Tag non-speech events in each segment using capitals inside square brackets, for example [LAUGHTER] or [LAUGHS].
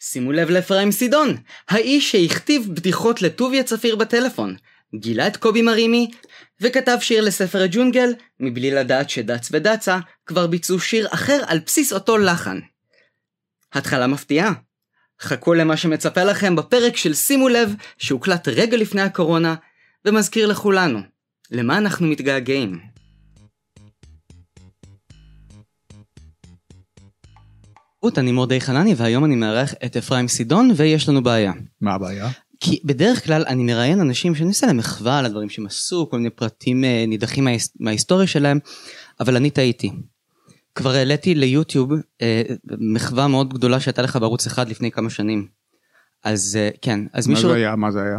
שימו לב לאפרים סידון, האיש שהכתיב בדיחות לטוביה צפיר בטלפון, גילה את קובי מרימי, וכתב שיר לספר הג'ונגל, מבלי לדעת שדץ ודצה כבר ביצעו שיר אחר על בסיס אותו לחן. התחלה מפתיעה. חכו למה שמצפה לכם בפרק של שימו לב, שהוקלט רגע לפני הקורונה, ומזכיר לכולנו, למה אנחנו מתגעגעים. אני מורדי חנני והיום אני מארח את אפרים סידון ויש לנו בעיה. מה הבעיה? כי בדרך כלל אני מראיין אנשים שאני עושה להם מחווה על הדברים שהם עשו, כל מיני פרטים אה, נידחים מה, מההיסטוריה שלהם, אבל אני טעיתי. כבר העליתי ליוטיוב אה, מחווה מאוד גדולה שהייתה לך בערוץ אחד לפני כמה שנים. אז אה, כן, אז מה מישהו... מה זה היה? מה זה היה?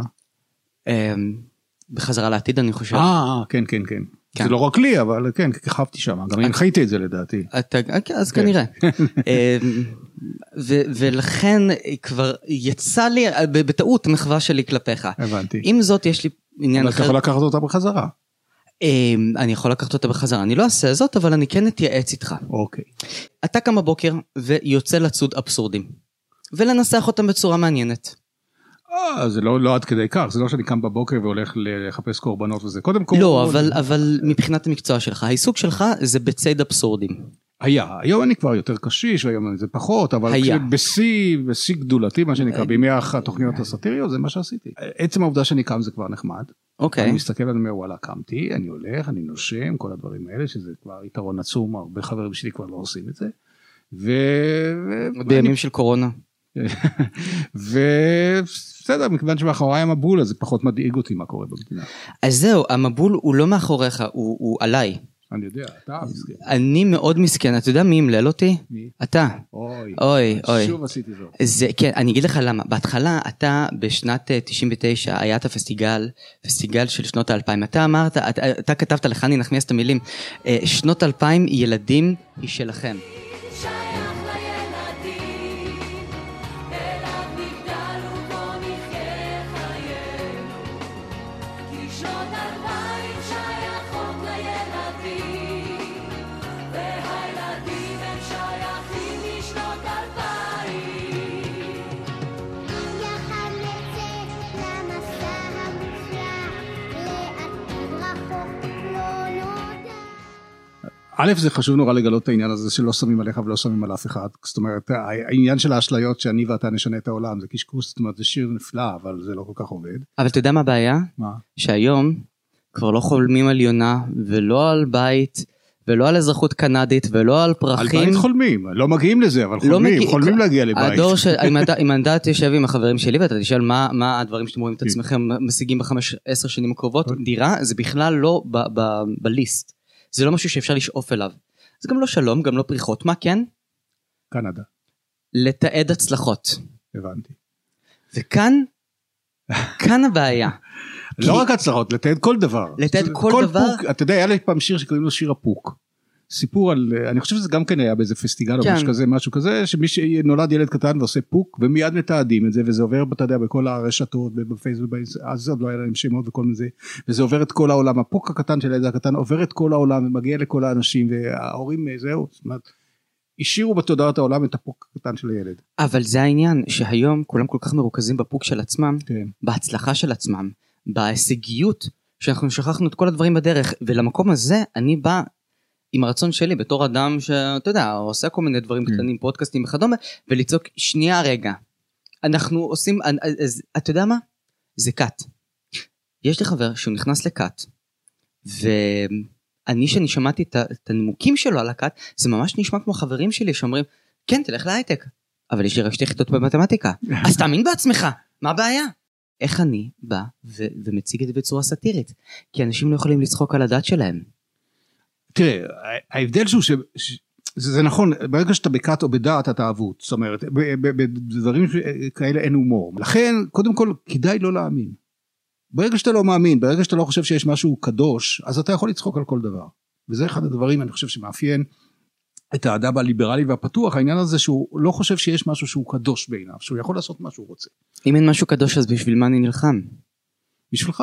אה, בחזרה לעתיד אני חושב. אה, אה כן, כן, כן. כן. זה לא רק לי אבל כן כיכבתי שם גם הנחיתי את זה לדעתי. אתה, אז כן. כנראה. [LAUGHS] אמ, ו, ולכן כבר יצא לי בטעות מחווה שלי כלפיך. הבנתי. עם זאת יש לי עניין אחר. אתה יכול לקחת אותה בחזרה. אמ, אני יכול לקחת אותה בחזרה אני לא אעשה זאת אבל אני כן אתייעץ איתך. אוקיי. אתה קם בבוקר ויוצא לצוד אבסורדים. ולנסח אותם בצורה מעניינת. אה, זה לא, לא עד כדי כך, זה לא שאני קם בבוקר והולך לחפש קורבנות וזה, קודם כל... לא, אבל, אבל מבחינת המקצוע שלך, העיסוק שלך זה בציד אבסורדים. היה, היום אני כבר יותר קשיש, והיום זה פחות, אבל היה. בשיא, בשיא גדולתי, מה שנקרא, בימי התוכניות הסאטיריות, זה מה שעשיתי. עצם העובדה שאני קם זה כבר נחמד. אוקיי. אני מסתכל ואני אומר, וואלה, קמתי, אני הולך, אני נושם, כל הדברים האלה, שזה כבר יתרון עצום, הרבה חברים שלי כבר לא עושים את זה. ו... בימים של קורונה. [LAUGHS] ובסדר מכיוון שמאחוריי המבול אז זה פחות מדאיג אותי מה קורה במדינה. אז זהו המבול הוא לא מאחוריך הוא, הוא עליי. אני יודע, אתה מסכן. אני מאוד מסכן, אתה יודע מי אמלל אותי? מי? אתה. אוי, אוי, אוי. שוב עשיתי זאת. זה, כן, אני אגיד לך למה. בהתחלה, אתה בשנת 99, היה את הפסטיגל, פסטיגל של שנות האלפיים. אתה אמרת, אתה, אתה כתבת לחני נחמיאס את המילים, אה, שנות אלפיים ילדים היא שלכם. א' זה חשוב נורא לגלות את העניין הזה שלא שמים עליך ולא שמים על אף אחד זאת אומרת העניין של האשליות שאני ואתה נשנה את העולם זה קשקוש זאת אומרת זה שיר נפלא אבל זה לא כל כך עובד. אבל אתה יודע מה הבעיה? מה? שהיום כבר לא חולמים על יונה ולא על בית ולא על אזרחות קנדית ולא על פרחים. על בית חולמים, לא מגיעים לזה אבל לא חולמים, מגיע, חולמים להגיע לבית. הדור של, אם אתה תשב עם החברים שלי ואתה תשאל מה, מה הדברים שאתם רואים את כן. עצמכם משיגים בחמש עשר שנים הקרובות, אוקיי. דירה זה בכלל לא בליסט. זה לא משהו שאפשר לשאוף אליו. זה גם לא שלום, גם לא פריחות, מה כן? קנדה. לתעד הצלחות. הבנתי. וכאן, כאן הבעיה. לא רק הצלחות, לתעד כל דבר. לתעד כל, כל דבר. פוק, אתה יודע, היה לי פעם שיר שקוראים לו שיר הפוק. סיפור על, אני חושב שזה גם כן היה באיזה פסטיגל כן. או משהו כזה, משהו כזה, שמי שנולד ילד קטן ועושה פוק ומיד מתעדים את זה וזה עובר, אתה יודע, בכל הרשתות ובפייסבוק, אז עוד לא היה להם שמות וכל מיני, וזה עובר את כל העולם, הפוק הקטן של הילד הקטן עובר את כל העולם ומגיע לכל האנשים וההורים זהו, זאת אומרת, השאירו בתודעת העולם את הפוק הקטן של הילד. אבל זה העניין שהיום כולם כל כך מרוכזים בפוק של עצמם, כן. בהצלחה של עצמם, בהישגיות, שאנחנו שכחנו את כל הדברים בדרך ולמקום הזה אני בא עם הרצון שלי בתור אדם שאתה יודע עושה כל מיני דברים mm. קטנים פודקאסטים וכדומה ולצעוק שנייה רגע אנחנו עושים אז אתה יודע מה זה קאט. יש לי חבר שהוא נכנס לקאט ואני שאני שמעתי את הנימוקים שלו על הקאט זה ממש נשמע כמו חברים שלי שאומרים כן תלך להייטק אבל יש לי רק שתי יחידות במתמטיקה [LAUGHS] אז תאמין בעצמך מה הבעיה. איך אני בא ו- ומציג את זה בצורה סאטירית כי אנשים לא יכולים לצחוק על הדת שלהם. תראה, ההבדל שהוא ש... זה, זה נכון, ברגע שאתה בכת או בדעת אתה אבוד, זאת אומרת, בדברים כאלה אין הומור. לכן, קודם כל, כדאי לא להאמין. ברגע שאתה לא מאמין, ברגע שאתה לא חושב שיש משהו קדוש, אז אתה יכול לצחוק על כל דבר. וזה אחד הדברים, אני חושב, שמאפיין את האדם הליברלי והפתוח, העניין הזה שהוא לא חושב שיש משהו שהוא קדוש בעיניו, שהוא יכול לעשות מה שהוא רוצה. אם אין משהו קדוש, אז בשביל מה אני נלחם? בשבילך.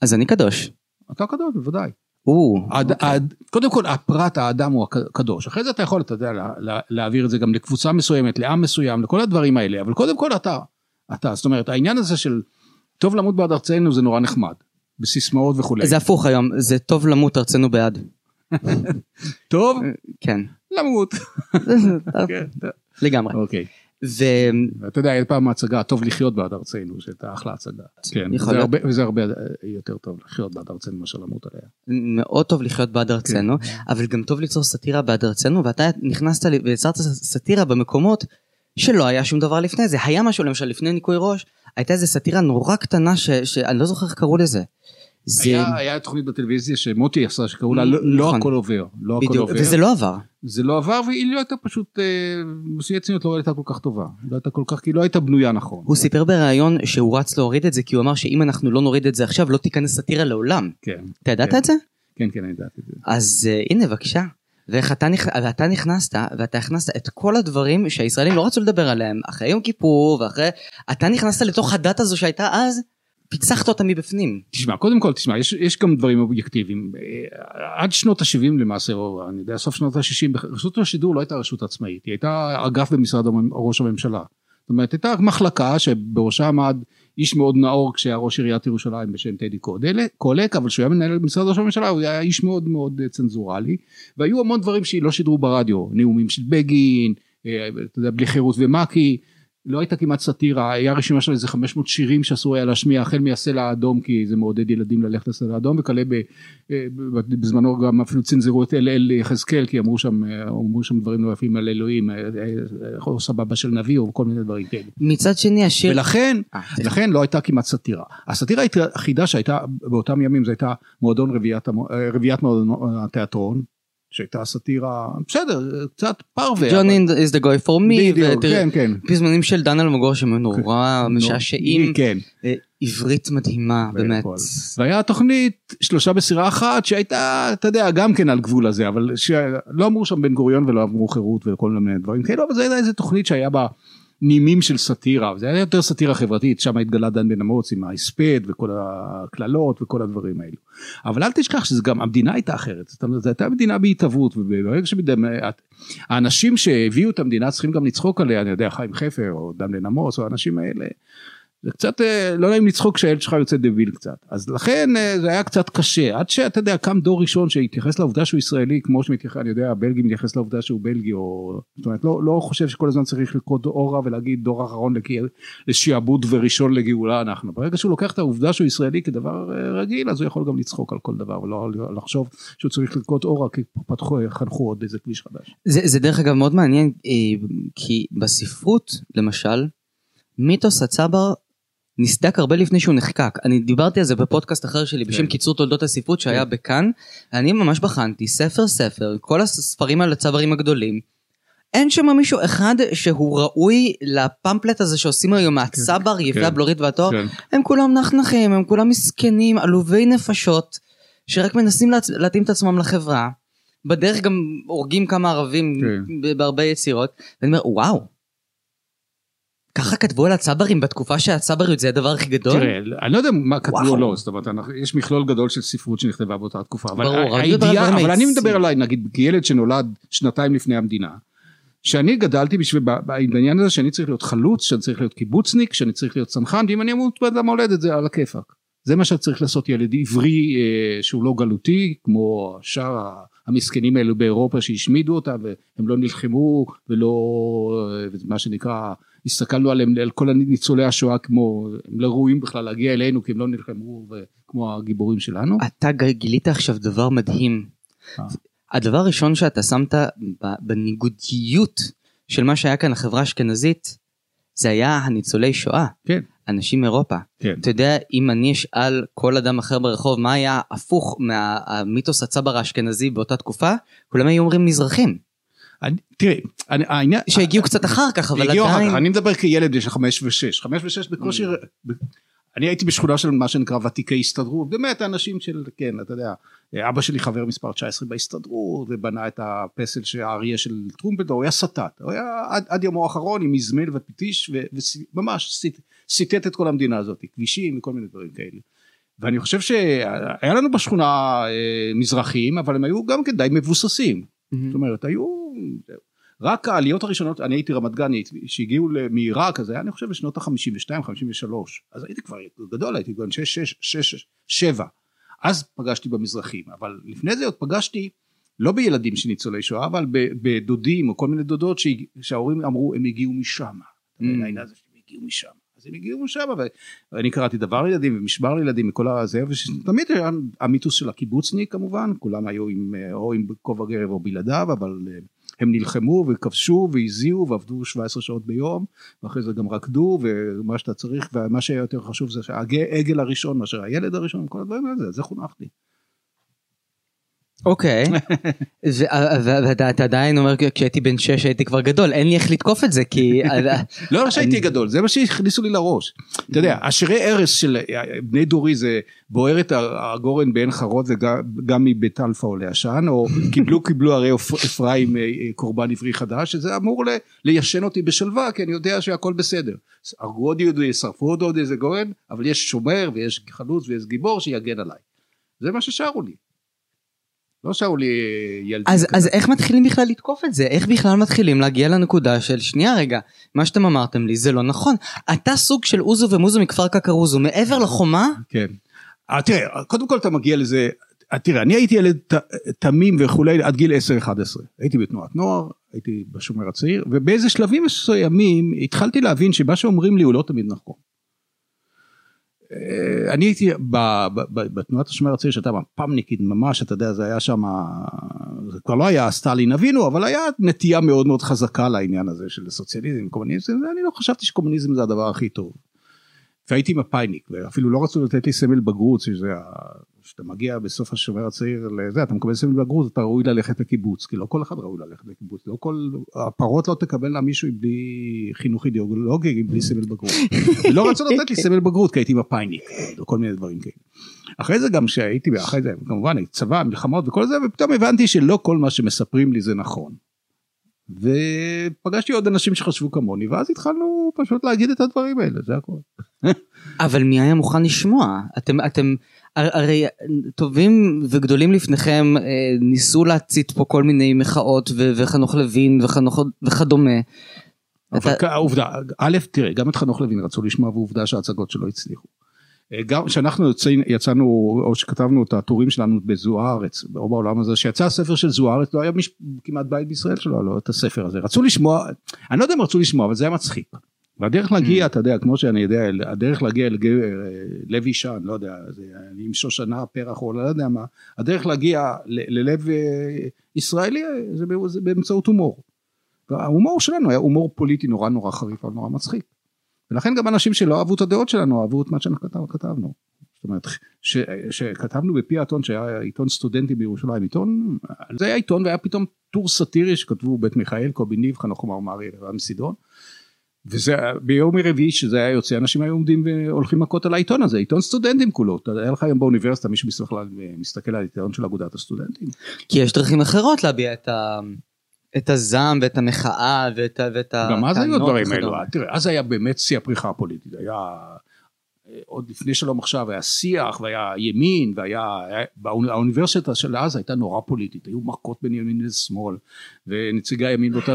אז אני קדוש. אתה קדוש, בוודאי. או, עד, אוקיי. עד, קודם כל הפרט האדם הוא הקדוש אחרי זה אתה יכול אתה יודע לה, לה, להעביר את זה גם לקבוצה מסוימת לעם מסוים לכל הדברים האלה. אבל קודם כל אתה אתה. זאת אומרת העניין הזה של טוב למות בעד ארצנו זה נורא נחמד. בסיסמאות וכולי זה הפוך היום, זה טוב למות ארצנו בעד. [LAUGHS] טוב? כן, למות. [LAUGHS] כן, לגמרי. אוקיי ו... אתה יודע היה פעם הצגה טוב לחיות בעד ארצנו שהייתה אחלה הצגה כן וזה. הרבה, וזה הרבה יותר טוב לחיות בעד ארצנו מאשר למות עליה מאוד טוב לחיות בעד ארצנו, כן. אבל גם טוב ליצור סאטירה בעד ארצנו, ואתה נכנסת ויצרת סאטירה במקומות שלא היה שום דבר לפני זה. היה משהו למשל לפני ניקוי ראש, הייתה איזה סאטירה נורא קטנה שאני לא זוכר איך קראו לזה. זה... היה, היה תוכנית בטלוויזיה שמוטי עשה שקראו לה לא, לא נכון. הכל עובר לא הכל עובר וזה לא עבר. זה לא עבר והיא לא הייתה פשוט אה, בשיא הצניעות לא הייתה כל כך טובה לא הייתה כל כך כי לא הייתה בנויה נכון הוא סיפר בריאיון שהוא רץ להוריד את זה כי הוא אמר שאם אנחנו לא נוריד את זה עכשיו לא תיכנס סאטירה לעולם. כן אתה ידעת כן. את זה? כן כן אני ידעתי את זה אז uh, הנה בבקשה. ואיך אתה, נכ... ואתה נכנסת ואתה הכנסת את כל הדברים שהישראלים לא רצו לדבר עליהם אחרי יום כיפור ואחרי אתה נכנסת לתוך הדת הזו שהייתה אז פיצחת אותה מבפנים. תשמע קודם כל תשמע יש, יש גם דברים אובייקטיביים אה, עד שנות ה-70 למעשה או אני יודע סוף שנות ה-60 רשות השידור לא הייתה רשות עצמאית היא הייתה אגף במשרד ראש הממשלה. זאת אומרת הייתה מחלקה שבראשה עמד איש מאוד נאור כשהיה ראש עיריית ירושלים בשם טדי קולק אבל כשהוא היה מנהל משרד ראש הממשלה הוא היה איש מאוד מאוד אה, צנזורלי והיו המון דברים שלא שידרו ברדיו נאומים של בגין אה, אתה יודע בלי חירות ומק"י לא הייתה כמעט סאטירה, היה רשימה של איזה 500 שירים שאסור היה להשמיע החל מהסלע האדום כי זה מעודד ילדים ללכת לסלע האדום וכלה אה, בזמנו גם אפילו צנזרו את אל אל יחזקאל כי אמרו שם, אמרו שם דברים לא יפים על אלוהים, אה, אה, או סבבה של נביא או כל מיני דברים כאלה. מצד שני השיר... ולכן, סליחה. לכן לא הייתה כמעט סאטירה. הסאטירה היחידה שהייתה באותם ימים זה הייתה מועדון רביעיית מועדון התיאטרון. שהייתה סאטירה בסדר קצת פרווה. אבל- is the guy for me. בדיוק, כן כן. פזמונים של דן אלמגור שהם נורא משעשעים. כן. אה, עברית מדהימה באמת. והיה תוכנית שלושה בסירה אחת שהייתה אתה יודע גם כן על גבול הזה אבל שלא אמרו שם בן גוריון ולא אמרו חירות וכל מיני דברים כאלו אבל זה הייתה איזה תוכנית שהיה בה נימים של סאטירה זה היה יותר סאטירה חברתית שם התגלה דן בן אמוץ עם ההספד וכל הקללות וכל הדברים האלו. אבל אל תשכח שזה גם המדינה הייתה אחרת זאת אומרת זו הייתה מדינה בהתהוות וברגע שהאנשים שהביאו את המדינה צריכים גם לצחוק עליה אני יודע חיים חפר או דן בן אמוץ או האנשים האלה זה קצת אה, לא נעים לצחוק כשהילד שלך יוצא דביל קצת. אז לכן אה, זה היה קצת קשה. עד שאתה יודע קם דור ראשון שהתייחס לעובדה שהוא ישראלי כמו שמתייחס אני יודע הבלגי מתייחס לעובדה שהוא בלגי או זאת אומרת לא, לא חושב שכל הזמן צריך לקרוא אורה ולהגיד דור אחרון לשעבוד וראשון לגאולה אנחנו ברגע שהוא לוקח את העובדה שהוא ישראלי כדבר אה, רגיל אז הוא יכול גם לצחוק על כל דבר ולא לחשוב שהוא צריך לקרוא אורה כי פתחו חנכו עוד איזה כביש חדש. זה, זה דרך אגב מאוד מעניין כי בספרות למשל מיתוס הצבר נסדק הרבה לפני שהוא נחקק אני דיברתי על זה בפודקאסט אחר שלי בשם כן. קיצור תולדות הספרות שהיה בכאן אני ממש בחנתי ספר ספר כל הספרים על הצברים הגדולים. אין שם מישהו אחד שהוא ראוי לפמפלט הזה שעושים היום מהצבר יפה כן. הבלורית והתואר כן. הם כולם נחנחים הם כולם מסכנים עלובי נפשות שרק מנסים להצ... להתאים את עצמם לחברה. בדרך גם הורגים כמה ערבים כן. בהרבה יצירות ואני אומר וואו. ככה כתבו על הצברים בתקופה שהצבריות זה הדבר הכי גדול? תראה, אני לא יודע מה כתבו. או לא, זאת אומרת, יש מכלול גדול של ספרות שנכתבה באותה תקופה, אבל ברור, אבל אני. מדבר עליי, נגיד, כילד שנולד שנתיים לפני המדינה, שאני גדלתי בשביל, בעניין הזה שאני צריך להיות חלוץ, שאני צריך להיות קיבוצניק, שאני צריך להיות צנחן, ואם אני אמות למולדת זה על הכיפאק. זה מה שצריך לעשות ילד עברי אה, שהוא לא גלותי, כמו שאר המסכנים האלו באירופה שהשמידו אותה, והם לא נלחמו, ולא, אה, מה שנקרא, הסתכלנו עליהם, על כל ניצולי השואה כמו, הם לא ראויים בכלל להגיע אלינו כי הם לא נלחמו כמו הגיבורים שלנו. אתה גילית עכשיו דבר מדהים. אה. הדבר הראשון שאתה שמת בניגודיות של מה שהיה כאן החברה האשכנזית זה היה הניצולי שואה. כן. אנשים מאירופה. כן. אתה יודע אם אני אשאל כל אדם אחר ברחוב מה היה הפוך מהמיתוס הצבר האשכנזי באותה תקופה כולם היו אומרים מזרחים תראה, העניין, שהגיעו קצת אחר כך אבל הגיעו אחר עדיין כך, אני מדבר כילד יש חמש ושש, חמש ושש בקושי, ב- אני הייתי בשכונה של מה שנקרא ותיקי הסתדרות, באמת אנשים של, כן, אתה יודע, אבא שלי חבר מספר 19 בהסתדרות, ובנה את הפסל של האריה של טרומפלדור, הוא היה סטת, הוא היה עד, עד יומו האחרון עם מזמל ופטיש, וממש סיטט את כל המדינה הזאת, כבישים וכל מיני דברים כאלה. ואני חושב שהיה לנו בשכונה אה, מזרחים אבל הם היו גם כן די מבוססים. זאת אומרת היו רק העליות הראשונות אני הייתי רמת גנית שהגיעו מעיראק אז היה אני חושב בשנות ה-52 53 אז הייתי כבר גדול הייתי בן 6 6 6 7 אז פגשתי במזרחים אבל לפני זה עוד פגשתי לא בילדים של ניצולי שואה אבל בדודים או כל מיני דודות שההורים אמרו הם הגיעו משם. Mm. העניין הזה שהם הגיעו משם. אז הם הגיעו משם ואני קראתי דבר לילדים ומשבר לילדים וכל הזה ותמיד היה המיתוס של הקיבוצניק כמובן כולם היו עם או עם כובע גרב או בלעדיו אבל אה, הם נלחמו וכבשו והזיעו ועבדו 17 שעות ביום ואחרי זה גם רקדו ומה שאתה צריך ומה שהיה יותר חשוב זה העגל הראשון מאשר הילד הראשון כל הדברים האלה זה חונכתי. אוקיי, [LAUGHS] ואתה עדיין אומר כשהייתי בן 6 הייתי כבר גדול אין לי איך לתקוף את זה כי [LAUGHS] לא שהייתי גדול זה מה שהכניסו לי לראש. אתה יודע השירי ערש של בני דורי זה בוער את הגורן בעין חרוד וגם מבית אלפא עולה עשן או [LAUGHS] קיבלו קיבלו הרי אפרים אה, קורבן עברי חדש שזה אמור ליישן אותי בשלווה כי אני יודע שהכל בסדר. הרגו עוד יהודי שרפו עוד עוד איזה גורן אבל יש שומר ויש חלוץ ויש גיבור שיגן עליי. זה מה ששרו לי. לא שרו לי ילדים. אז, אז איך מתחילים בכלל לתקוף את זה? איך בכלל מתחילים להגיע לנקודה של שנייה רגע, מה שאתם אמרתם לי זה לא נכון. אתה סוג של אוזו ומוזו מכפר קקרוזו, מעבר לחומה? כן. אה, תראה, קודם כל אתה מגיע לזה, אה, תראה, אני הייתי ילד תמים וכולי עד גיל 10-11. הייתי בתנועת נוער, הייתי בשומר הצעיר, ובאיזה שלבים מסוימים התחלתי להבין שמה שאומרים לי הוא לא תמיד נכון. אה, אני הייתי בתנועת השומר הצעיר שהייתה מפ"מניקית ממש אתה יודע זה היה שם זה כבר לא היה סטלין אבינו אבל היה נטייה מאוד מאוד חזקה לעניין הזה של סוציאליזם קומוניזם אני לא חשבתי שקומוניזם זה הדבר הכי טוב. והייתי מפאיניק ואפילו לא רצו לתת לי סמל בגרות שזה כשאתה מגיע בסוף השומר הצעיר לזה אתה מקבל סמל בגרות אתה ראוי ללכת לקיבוץ כי לא כל אחד ראוי ללכת לקיבוץ לא כל הפרות לא תקבלנה מישהו בלי חינוך אידיאולוגי בלי סמל בגרות. [LAUGHS] לא רצו לתת לי סמל בגרות כי הייתי מפאיניק כל מיני דברים כאלה. אחרי זה גם שהייתי אחרי זה כמובן צבא מלחמות וכל זה ופתאום הבנתי שלא כל מה שמספרים לי זה נכון. ופגשתי עוד אנשים שחשבו כמוני ואז התחלנו פשוט להגיד את הדברים האלה זה הכל. אבל מי היה מוכן לשמוע אתם אתם הרי טובים וגדולים לפניכם אה, ניסו להצית פה כל מיני מחאות וחנוך לוין וחנוך וכדומה. אבל העובדה א' תראה גם את חנוך לוין רצו לשמוע ועובדה שההצגות שלו הצליחו. אה, גם כשאנחנו יצאנו או שכתבנו את הטורים שלנו בזו הארץ או בעולם הזה שיצא הספר של זו הארץ לא היה מש... כמעט בית בישראל שלא לא את הספר הזה רצו לשמוע אני לא יודע אם רצו לשמוע אבל זה היה מצחיק. והדרך להגיע mm. אתה יודע כמו שאני יודע הדרך להגיע ללב אישה אני לא יודע עם שושנה פרח או לא יודע מה הדרך להגיע ללב אה, ישראלי זה באמצעות הומור. ההומור שלנו היה הומור פוליטי נורא נורא חריף אבל נורא מצחיק. ולכן גם אנשים שלא אהבו את הדעות שלנו אהבו את מה שאנחנו כתבנו. זאת אומרת שכתבנו בפי האתון שהיה עיתון סטודנטי בירושלים עיתון זה היה עיתון והיה פתאום טור סאטירי שכתבו בית מיכאל קובי ניב חנוך מרמרי רם סידון. וזה ביום רביעי שזה היה יוצא אנשים היו עומדים והולכים מכות על העיתון הזה עיתון סטודנטים כולו היה לך היום באוניברסיטה מישהו בכלל מסתכל על עיתון של אגודת הסטודנטים. כי יש דרכים אחרות להביע את ה... את הזעם ואת המחאה ואת. ואת גם אז היו הדברים האלו, תראה, אז היה באמת שיא הפריחה הפוליטית, היה עוד לפני שלום עכשיו היה שיח והיה ימין והיה, האוניברסיטה של אז הייתה נורא פוליטית, היו מכות בין ימין לשמאל ונציגי הימין באותה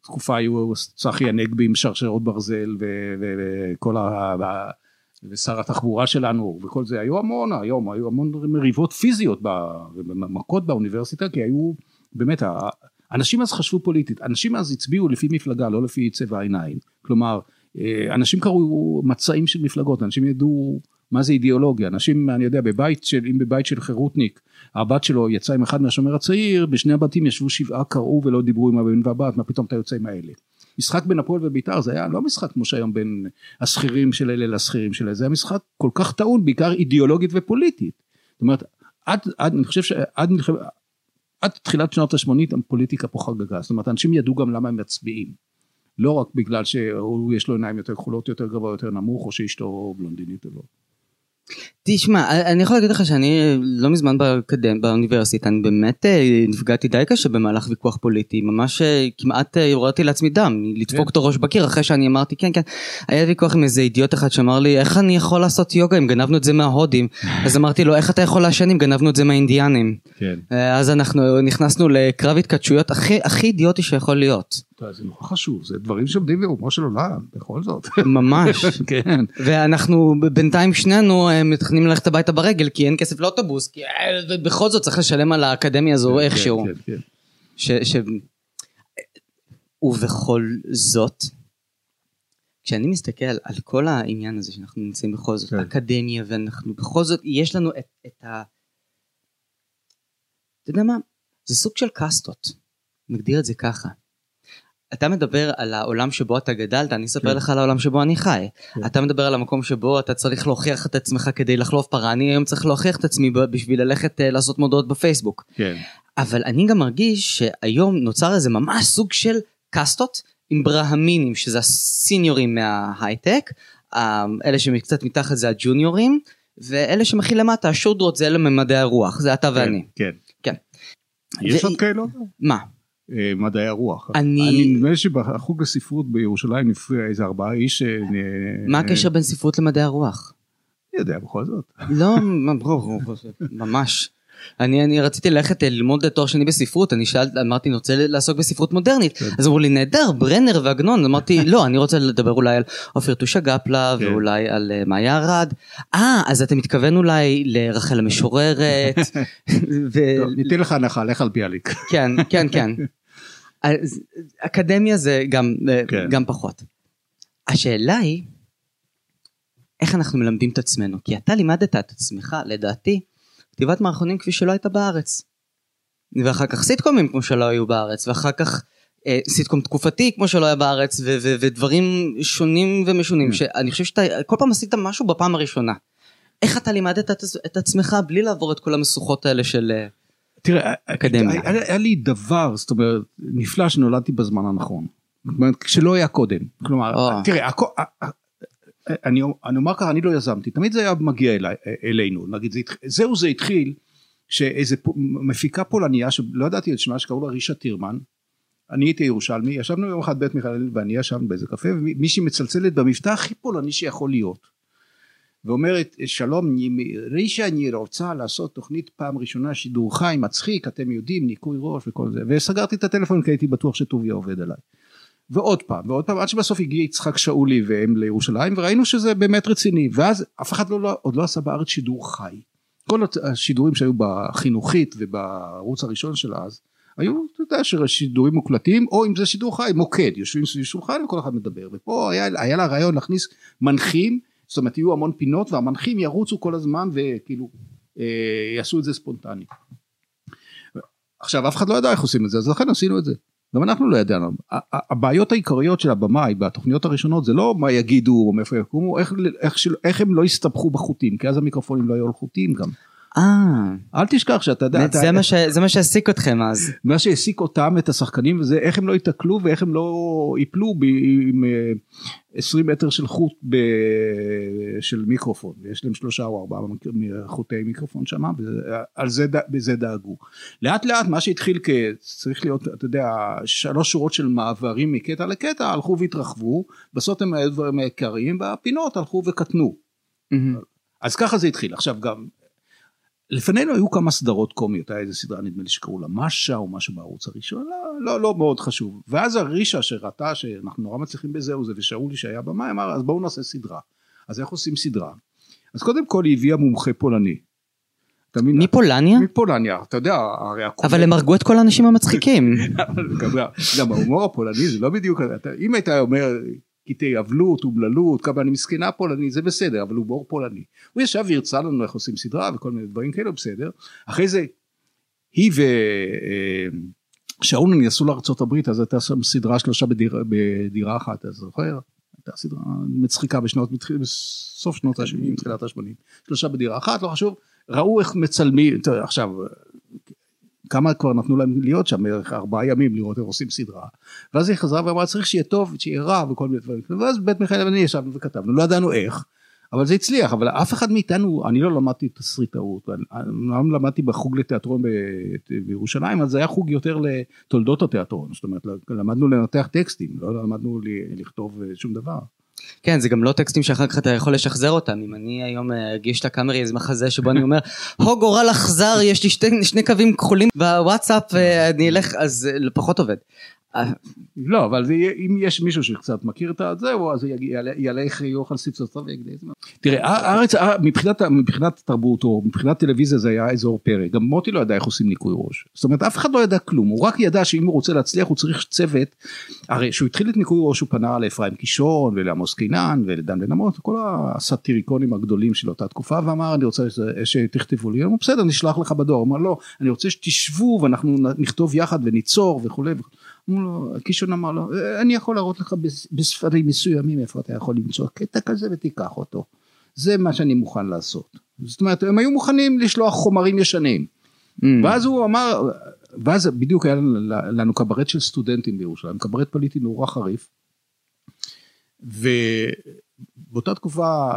תקופה היו צחי הנגבי עם שרשרות ברזל וכל ה... ושר התחבורה שלנו וכל זה. היו המון היום היו המון מריבות פיזיות ומכות באוניברסיטה כי היו באמת אנשים אז חשבו פוליטית, אנשים אז הצביעו לפי מפלגה לא לפי צבע העיניים, כלומר אה, אנשים קראו מצעים של מפלגות, אנשים ידעו מה זה אידיאולוגיה, אנשים אני יודע בבית של, אם בבית של חירותניק הבת שלו יצאה עם אחד מהשומר הצעיר, בשני הבתים ישבו שבעה קראו ולא דיברו עם הבן והבת, מה פתאום אתה יוצא עם האלה. משחק בין הפועל ובית"ר זה היה לא משחק כמו שהיום בין השכירים של אלה לשכירים של אלה, זה היה משחק כל כך טעון בעיקר אידיאולוגית ופוליטית. זאת אומרת עד, עד אני חושב שעד עד תחילת שנות ה-80 הפוליטיקה פה חגגה, זאת אומרת אנשים ידעו גם למה הם מצביעים. לא רק בגלל שיש לו עיניים יותר כחולות, יותר גבוה, יותר נמוך, או שאשתו בלונדינית או לא. תשמע, אני יכול להגיד לך שאני לא מזמן באקדמיה, באוניברסיטה, אני באמת אה, נפגעתי די קשה במהלך ויכוח פוליטי, ממש אה, כמעט הורדתי לעצמי דם, לדפוק כן. את הראש בקיר אחרי שאני אמרתי כן כן, היה ויכוח עם איזה אידיוט אחד שאמר לי איך אני יכול לעשות יוגה אם גנבנו את זה מההודים, [LAUGHS] אז אמרתי לו איך אתה יכול לעשן אם גנבנו את זה מהאינדיאנים, כן. אז אנחנו נכנסנו לקרב התכתשויות הכי, הכי אידיוטי שיכול להיות. זה נורא חשוב, זה דברים שעומדים ברומו של עולם, בכל זאת. ממש. [LAUGHS] כן. ואנחנו בינתיים שנינו אה, מתכננים ללכת הביתה ברגל כי אין כסף לאוטובוס, כי אה, בכל זאת צריך לשלם על האקדמיה הזו כן, איכשהו. כן, כן. ש, ש... ובכל זאת, כשאני מסתכל על כל העניין הזה שאנחנו נמצאים בכל זאת, כן. אקדמיה ואנחנו בכל זאת, יש לנו את, את ה... אתה יודע מה? זה סוג של קאסטות, נגדיר את זה ככה. אתה מדבר על העולם שבו אתה גדלת, אני אספר כן. לך על העולם שבו אני חי. כן. אתה מדבר על המקום שבו אתה צריך להוכיח את עצמך כדי לחלוף פרה, אני היום צריך להוכיח את עצמי בשביל ללכת uh, לעשות מודעות בפייסבוק. כן. אבל אני גם מרגיש שהיום נוצר איזה ממש סוג של קאסטות עם ברהמינים, שזה הסיניורים מההייטק, אלה שקצת מתחת זה הג'וניורים, ואלה שמכי למטה, השודרות זה אלה ממדעי הרוח, זה אתה כן, ואני. כן. כן. יש עוד כאלה? מה? אה, מדעי הרוח. אני... אני נדמה לי שבחוג לספרות בירושלים נפריע איזה ארבעה איש. אה, מה הקשר בין ספרות למדעי הרוח? אני יודע בכל זאת. לא, ממש. אני, אני רציתי ללכת אה, ללמוד תואר שני בספרות, אני שאלתי, אמרתי, אני רוצה לעסוק בספרות מודרנית. כן. אז אמרו לי, נהדר, ברנר ועגנון. אמרתי, [LAUGHS] לא, אני רוצה לדבר אולי על עופר טושה גפלה, כן. ואולי על uh, מאיה ארד. אה, אז אתה מתכוון אולי לרחל המשוררת. [LAUGHS] ו... טוב, ניתן לך הנחה, לך על ביאליק. כן, כן, כן. [LAUGHS] אקדמיה זה גם, כן. גם פחות. השאלה היא, איך אנחנו מלמדים את עצמנו? כי אתה לימדת את עצמך, לדעתי, כתיבת מערכונים כפי שלא הייתה בארץ. ואחר כך סיטקומים כמו שלא היו בארץ, ואחר כך אה, סיטקום תקופתי כמו שלא היה בארץ, ו- ו- ודברים שונים ומשונים, mm. שאני חושב שאתה כל פעם עשית משהו בפעם הראשונה. איך אתה לימדת את, את עצמך בלי לעבור את כל המשוכות האלה של... אה, תראה, אקדמיה. היה, היה לי דבר, זאת אומרת, נפלא שנולדתי בזמן הנכון. זאת אומרת, כשלא היה קודם. כלומר, oh. תראה, הכ... אני, אני אומר ככה, אני לא יזמתי, תמיד זה היה מגיע אלי, אלינו, נגיד, זה, זהו זה התחיל, שאיזה מפיקה פולניה, שלא ידעתי את שמה, שקראו לה רישה טירמן, אני הייתי ירושלמי, ישבנו יום אחד בית מיכאל ואני ישבנו באיזה קפה, ומישהי מצלצלת במבטא הכי פולני שיכול להיות. ואומרת שלום רישה אני רוצה לעשות תוכנית פעם ראשונה שידור חי מצחיק אתם יודעים ניקוי ראש וכל זה. וסגרתי את הטלפון כי הייתי בטוח שטוביה עובד עליי. ועוד פעם ועוד פעם עד שבסוף הגיע יצחק שאולי והם לירושלים וראינו שזה באמת רציני. ואז אף אחד לא, לא, עוד לא עשה בארץ שידור חי. כל השידורים שהיו בחינוכית ובערוץ הראשון של אז היו אתה יודע שידורים מוקלטים או אם זה שידור חי מוקד. יושבים סביב שולחן וכל אחד מדבר. ופה היה, היה לה רעיון להכניס מנחים זאת אומרת יהיו המון פינות והמנחים ירוצו כל הזמן וכאילו אה, יעשו את זה ספונטני. עכשיו אף אחד לא ידע איך עושים את זה אז לכן עשינו את זה. גם אנחנו לא ידענו. הבעיות העיקריות של הבמאי בתוכניות הראשונות זה לא מה יגידו או מאיפה יקומו, איך, איך, איך הם לא יסתבכו בחוטים, כי אז המיקרופונים לא היו על חוטים גם. אה. אל תשכח שאתה יודע. אתה, זה, מה ש, זה מה שהעסיק אתכם אז. מה שהעסיק אותם, את השחקנים, וזה איך הם לא ייתקלו ואיך הם לא ייפלו עם 20 אה, מטר של חוט ב, של מיקרופון. יש להם שלושה או ארבעה חוטי מיקרופון שם, ועל זה, בזה דאגו. לאט לאט מה שהתחיל כצריך להיות, אתה יודע, שלוש שורות של מעברים מקטע לקטע, הלכו והתרחבו, בסוף הם היו דברים עיקריים, והפינות הלכו וקטנו. Mm-hmm. אז ככה זה התחיל. עכשיו גם לפנינו היו כמה סדרות קומיות, היה איזה סדרה נדמה לי שקראו לה משה או משהו בערוץ הראשון, לא, לא, לא מאוד חשוב. ואז הרישה שראתה שאנחנו נורא מצליחים בזה וזה, ושאולי שהיה במאי אמר אז בואו נעשה סדרה. אז איך עושים סדרה? אז קודם כל היא הביאה מומחה פולני. מפולניה? מפולניה, אתה יודע, הרי הקומדיה... אבל הם הרגו את כל האנשים המצחיקים. [LAUGHS] גם ההומור הפולני זה לא בדיוק, אם היית אומר קטעי אבלות, אומללות, כמה אני מסכנה פולני, זה בסדר, אבל הוא בור פולני. הוא ישב והרצה לנו איך עושים סדרה וכל מיני דברים כאלה, בסדר. אחרי זה, היא ושאול נסעו לארצות הברית, אז הייתה שם סדרה שלושה בדירה, בדירה אחת, אתה זוכר? הייתה סדרה מצחיקה בשנות, בסוף שנות ה-70, תחילת ה-80. שלושה בדירה אחת, לא חשוב, ראו איך מצלמים, עכשיו, כמה כבר נתנו להם להיות שם, בערך ארבעה ימים לראות איך עושים סדרה. ואז היא חזרה ואמרה צריך שיהיה טוב, שיהיה רע וכל מיני דברים. ואז בית מיכאל ואני ישבנו וכתבנו, לא ידענו איך, אבל זה הצליח, אבל אף אחד מאיתנו, אני לא למדתי תסריטאות, אני למדתי בחוג לתיאטרון בירושלים, אז זה היה חוג יותר לתולדות התיאטרון, זאת אומרת למדנו לנתח טקסטים, לא למדנו לכתוב שום דבר. כן זה גם לא טקסטים שאחר כך אתה יכול לשחזר אותם. אם אני היום אגיש את הקאמרי איזה מחזה שבו אני אומר הו גורל אכזר יש לי שתי, שני קווים כחולים בוואטסאפ ואני אלך אז פחות עובד לא, אבל זה, אם יש מישהו שקצת מכיר את הזהו, אז ילך יאכל ספסוסו ויגדי. תראה, הארץ, מבחינת, מבחינת תרבות או מבחינת טלוויזיה זה היה אזור פרק, גם מוטי לא ידע איך עושים ניקוי ראש. זאת אומרת, אף אחד לא ידע כלום, הוא רק ידע שאם הוא רוצה להצליח הוא צריך צוות, הרי כשהוא התחיל את ניקוי ראש הוא פנה לאפרים קישון ולעמוס קינן ולדן בן אמות, כל הסאטיריקונים הגדולים של אותה תקופה, ואמר אני רוצה שתכתבו לי, בסדר נשלח לך בדואר, הוא אמר לא, אני רוצה שתשבו ואנחנו נכתוב יחד וניצור וכולי. קישון אמר לו, אני יכול להראות לך בספרים מסוימים איפה אתה יכול למצוא קטע כזה ותיקח אותו. זה מה שאני מוכן לעשות. זאת אומרת, הם היו מוכנים לשלוח חומרים ישנים. Mm. ואז הוא אמר, ואז בדיוק היה לנו קברט של סטודנטים בירושלים, קברט פוליטי נורא חריף. ובאותה תקופה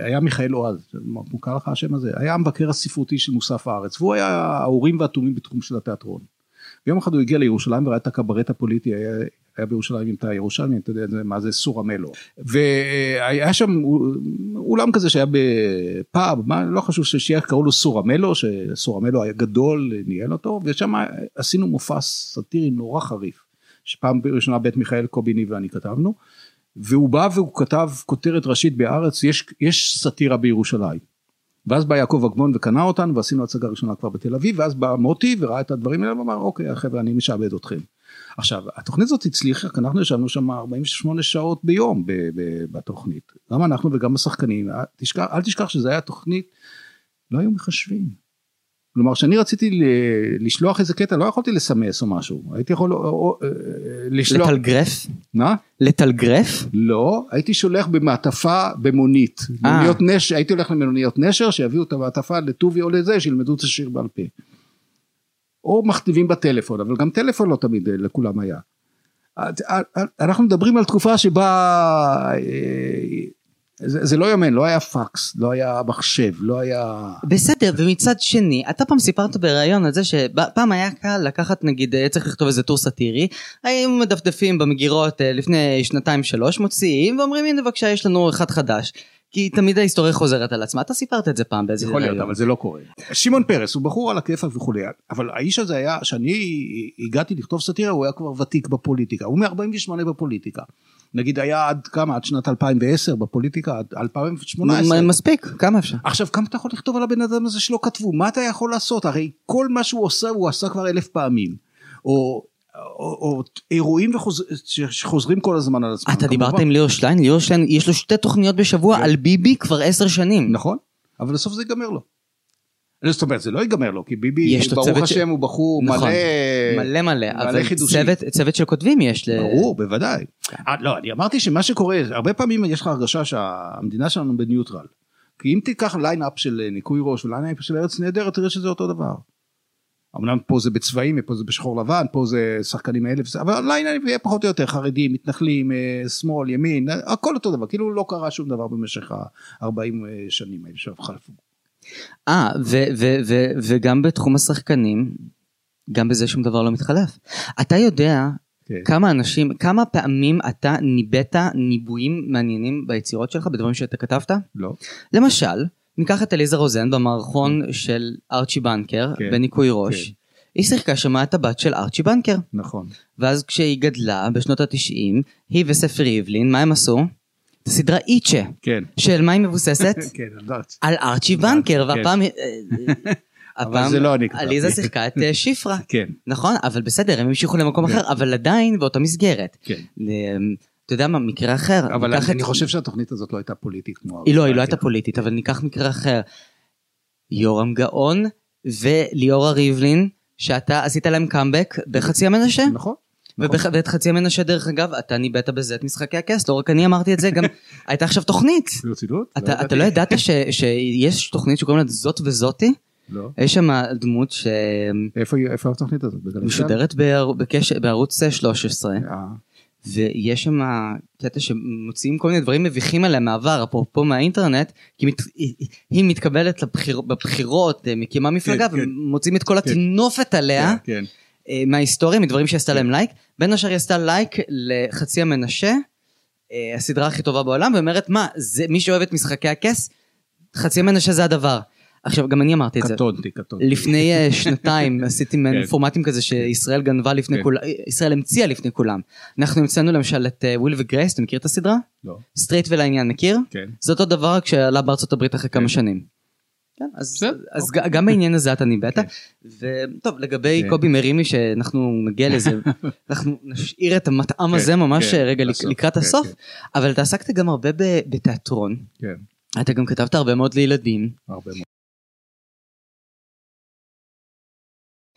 היה מיכאל אוהז, מוכר לך השם הזה, היה המבקר הספרותי של מוסף הארץ, והוא היה האורים והתומים בתחום של התיאטרון. ויום אחד הוא הגיע לירושלים וראה את הקברט הפוליטי, היה, היה בירושלים אם אתה ירושלמי, אתה יודע מה זה סורמלו. והיה שם אולם כזה שהיה בפאב, מה, לא חשוב ששיח קראו לו סורמלו, שסורמלו היה גדול, ניהל אותו, ושם עשינו מופע סאטירי נורא חריף, שפעם ראשונה בית מיכאל קוביני ואני כתבנו, והוא בא והוא כתב כותרת ראשית בארץ, יש, יש סאטירה בירושלים. ואז בא יעקב אגמון וקנה אותנו ועשינו הצגה ראשונה כבר בתל אביב ואז בא מוטי וראה את הדברים האלה ואמר אוקיי חבר'ה אני משעבד אתכם. עכשיו התוכנית הזאת הצליחה כי אנחנו ישבנו שם 48 שעות ביום בתוכנית גם אנחנו וגם השחקנים תשכח, אל תשכח שזה היה תוכנית לא היו מחשבים כלומר כשאני רציתי לשלוח איזה קטע לא יכולתי לסמס או משהו הייתי יכול או, או, אה, לשלוח לתלגרף מה לתלגרף לא הייתי שולח במעטפה במונית אה. מוניות נשר הייתי הולך למלוניות נשר שיביאו את המעטפה לטובי או לזה שילמדו את השיר בעל פה. או מכתיבים בטלפון אבל גם טלפון לא תמיד אה, לכולם היה. אנחנו מדברים על תקופה שבה זה, זה לא יאמן, לא היה פקס, לא היה מחשב, לא היה... בסדר, ומצד שני, אתה פעם סיפרת בריאיון על זה שפעם היה קל לקחת נגיד, אה, צריך לכתוב איזה טור סאטירי, היינו מדפדפים במגירות אה, לפני שנתיים שלוש, מוציאים ואומרים הנה בבקשה יש לנו אחד חדש. כי תמיד ההיסטוריה חוזרת על עצמה, אתה סיפרת את זה פעם באיזה יכול להיות, אבל זה לא קורה. שמעון פרס הוא בחור על הכיפאק וכולי, אבל האיש הזה היה, כשאני הגעתי לכתוב סאטירה הוא היה כבר ותיק בפוליטיקה, הוא מ-48 בפוליטיקה. נגיד היה עד כמה? עד שנת 2010 בפוליטיקה? עד 2018 מספיק כמה אפשר? עכשיו כמה אתה יכול לכתוב על הבן אדם הזה שלא כתבו? מה אתה יכול לעשות? הרי כל מה שהוא עושה הוא עשה כבר אלף פעמים. או או, או אירועים וחוז... שחוזרים כל הזמן על עצמם. אתה דיברת עם ליאור שטיין? ליאור שטיין יש לו שתי תוכניות בשבוע כן. על ביבי כבר עשר שנים. נכון, אבל בסוף זה ייגמר לו. זאת אומרת זה לא ייגמר לו כי ביבי ברוך השם הוא בחור נכון, מלא מלא מלא אבל צוות, צוות של כותבים יש ברור בוודאי אה, לא אני אמרתי שמה שקורה הרבה פעמים יש לך הרגשה שהמדינה שלנו ב neutral כי אם תיקח lineup של ניקוי ראש ו lineup של ארץ נהדרת תראה שזה אותו דבר. אמנם פה זה בצבעים פה זה בשחור לבן פה זה שחקנים האלה אבל lineup יהיה פחות או יותר חרדים מתנחלים אה, שמאל ימין הכל אותו דבר כאילו לא קרה שום דבר במשך ה-40 אה, שנים האלה שחלפו. אה, וגם בתחום השחקנים, גם בזה שום דבר לא מתחלף. אתה יודע כן. כמה אנשים, כמה פעמים אתה ניבאת ניבויים מעניינים ביצירות שלך, בדברים שאתה כתבת? לא. למשל, ניקח את עליזה רוזן במערכון כן. של ארצ'י בנקר, כן. בניקוי ראש. כן. היא שיחקה שם את הבת של ארצ'י בנקר. נכון. ואז כשהיא גדלה בשנות התשעים, היא וספר ריבלין, מה הם עשו? סדרה איצ'ה. כן. של מה היא מבוססת? [LAUGHS] כן, יודעת. על ארצ'י בנקר, כן. והפעם... אה, [LAUGHS] אבל זה לא אני כתבתי. עליזה שיחקה את אה, שיפרה. [LAUGHS] כן. נכון, אבל בסדר, הם המשיכו למקום כן. אחר, אבל עדיין באותה מסגרת. כן. אתה יודע מה, מקרה אחר. אבל אני חושב שהתוכנית הזאת לא הייתה פוליטית כמו... היא לא, היא לא הייתה פוליטית, אבל ניקח מקרה אחר. יורם גאון וליאורה ריבלין, שאתה עשית להם קאמבק בחצי המנשה. נכון. נכון. ואת חצי המנשה דרך אגב אתה ניבאת בזה את משחקי הכס לא רק אני אמרתי את זה גם [LAUGHS] הייתה עכשיו תוכנית. ברצינות? אתה לא אתה לא ידעת שיש תוכנית שקוראים לה זאת וזאתי? לא. יש שם דמות ש... איפה איפה התוכנית הזאת? משודרת בערוץ 13. ויש שם קטע שמוציאים כל מיני דברים מביכים עליה מהעבר, אפרופו מהאינטרנט, כי מת, היא מתקבלת לבחיר, בבחירות, אה, מקימה מפלגה, כן, כן. ומוצאים את כל כן. הטינופת עליה כן, כן. אה, מההיסטוריה, מדברים שעשתה כן. להם לייק. בין השאר היא עשתה לייק לחצי המנשה, אה, הסדרה הכי טובה בעולם, ואומרת, מה, זה, מי שאוהב את משחקי הכס, חצי המנשה זה הדבר. עכשיו, גם אני אמרתי את זה. קטונתי, קטונתי. לפני אה, שנתיים [LAUGHS] עשיתי מעין כן. פורמטים כזה שישראל גנבה לפני כן. כולם, ישראל המציאה לפני כולם. אנחנו המצאנו למשל את אה, וויל וגרייס, אתה מכיר את הסדרה? לא, סטרייט ולעניין, מכיר? כן. זה אותו דבר רק שעלה בארצות הברית אחרי כמה כן. שנים. כן, אז, אוקיי. גם בעניין הזה אתה ניבאת. כן. וטוב, לגבי. קובי מרימי, שאנחנו נגיע לזה, [LAUGHS] אנחנו נשאיר את המטעם הזה ממש אה, רגע בסוף, לקראת הסוף. אבל אתה עסקת גם הרבה בתיאטרון, אתה גם כתבת הרבה מאוד לילדים, הרבה מאוד.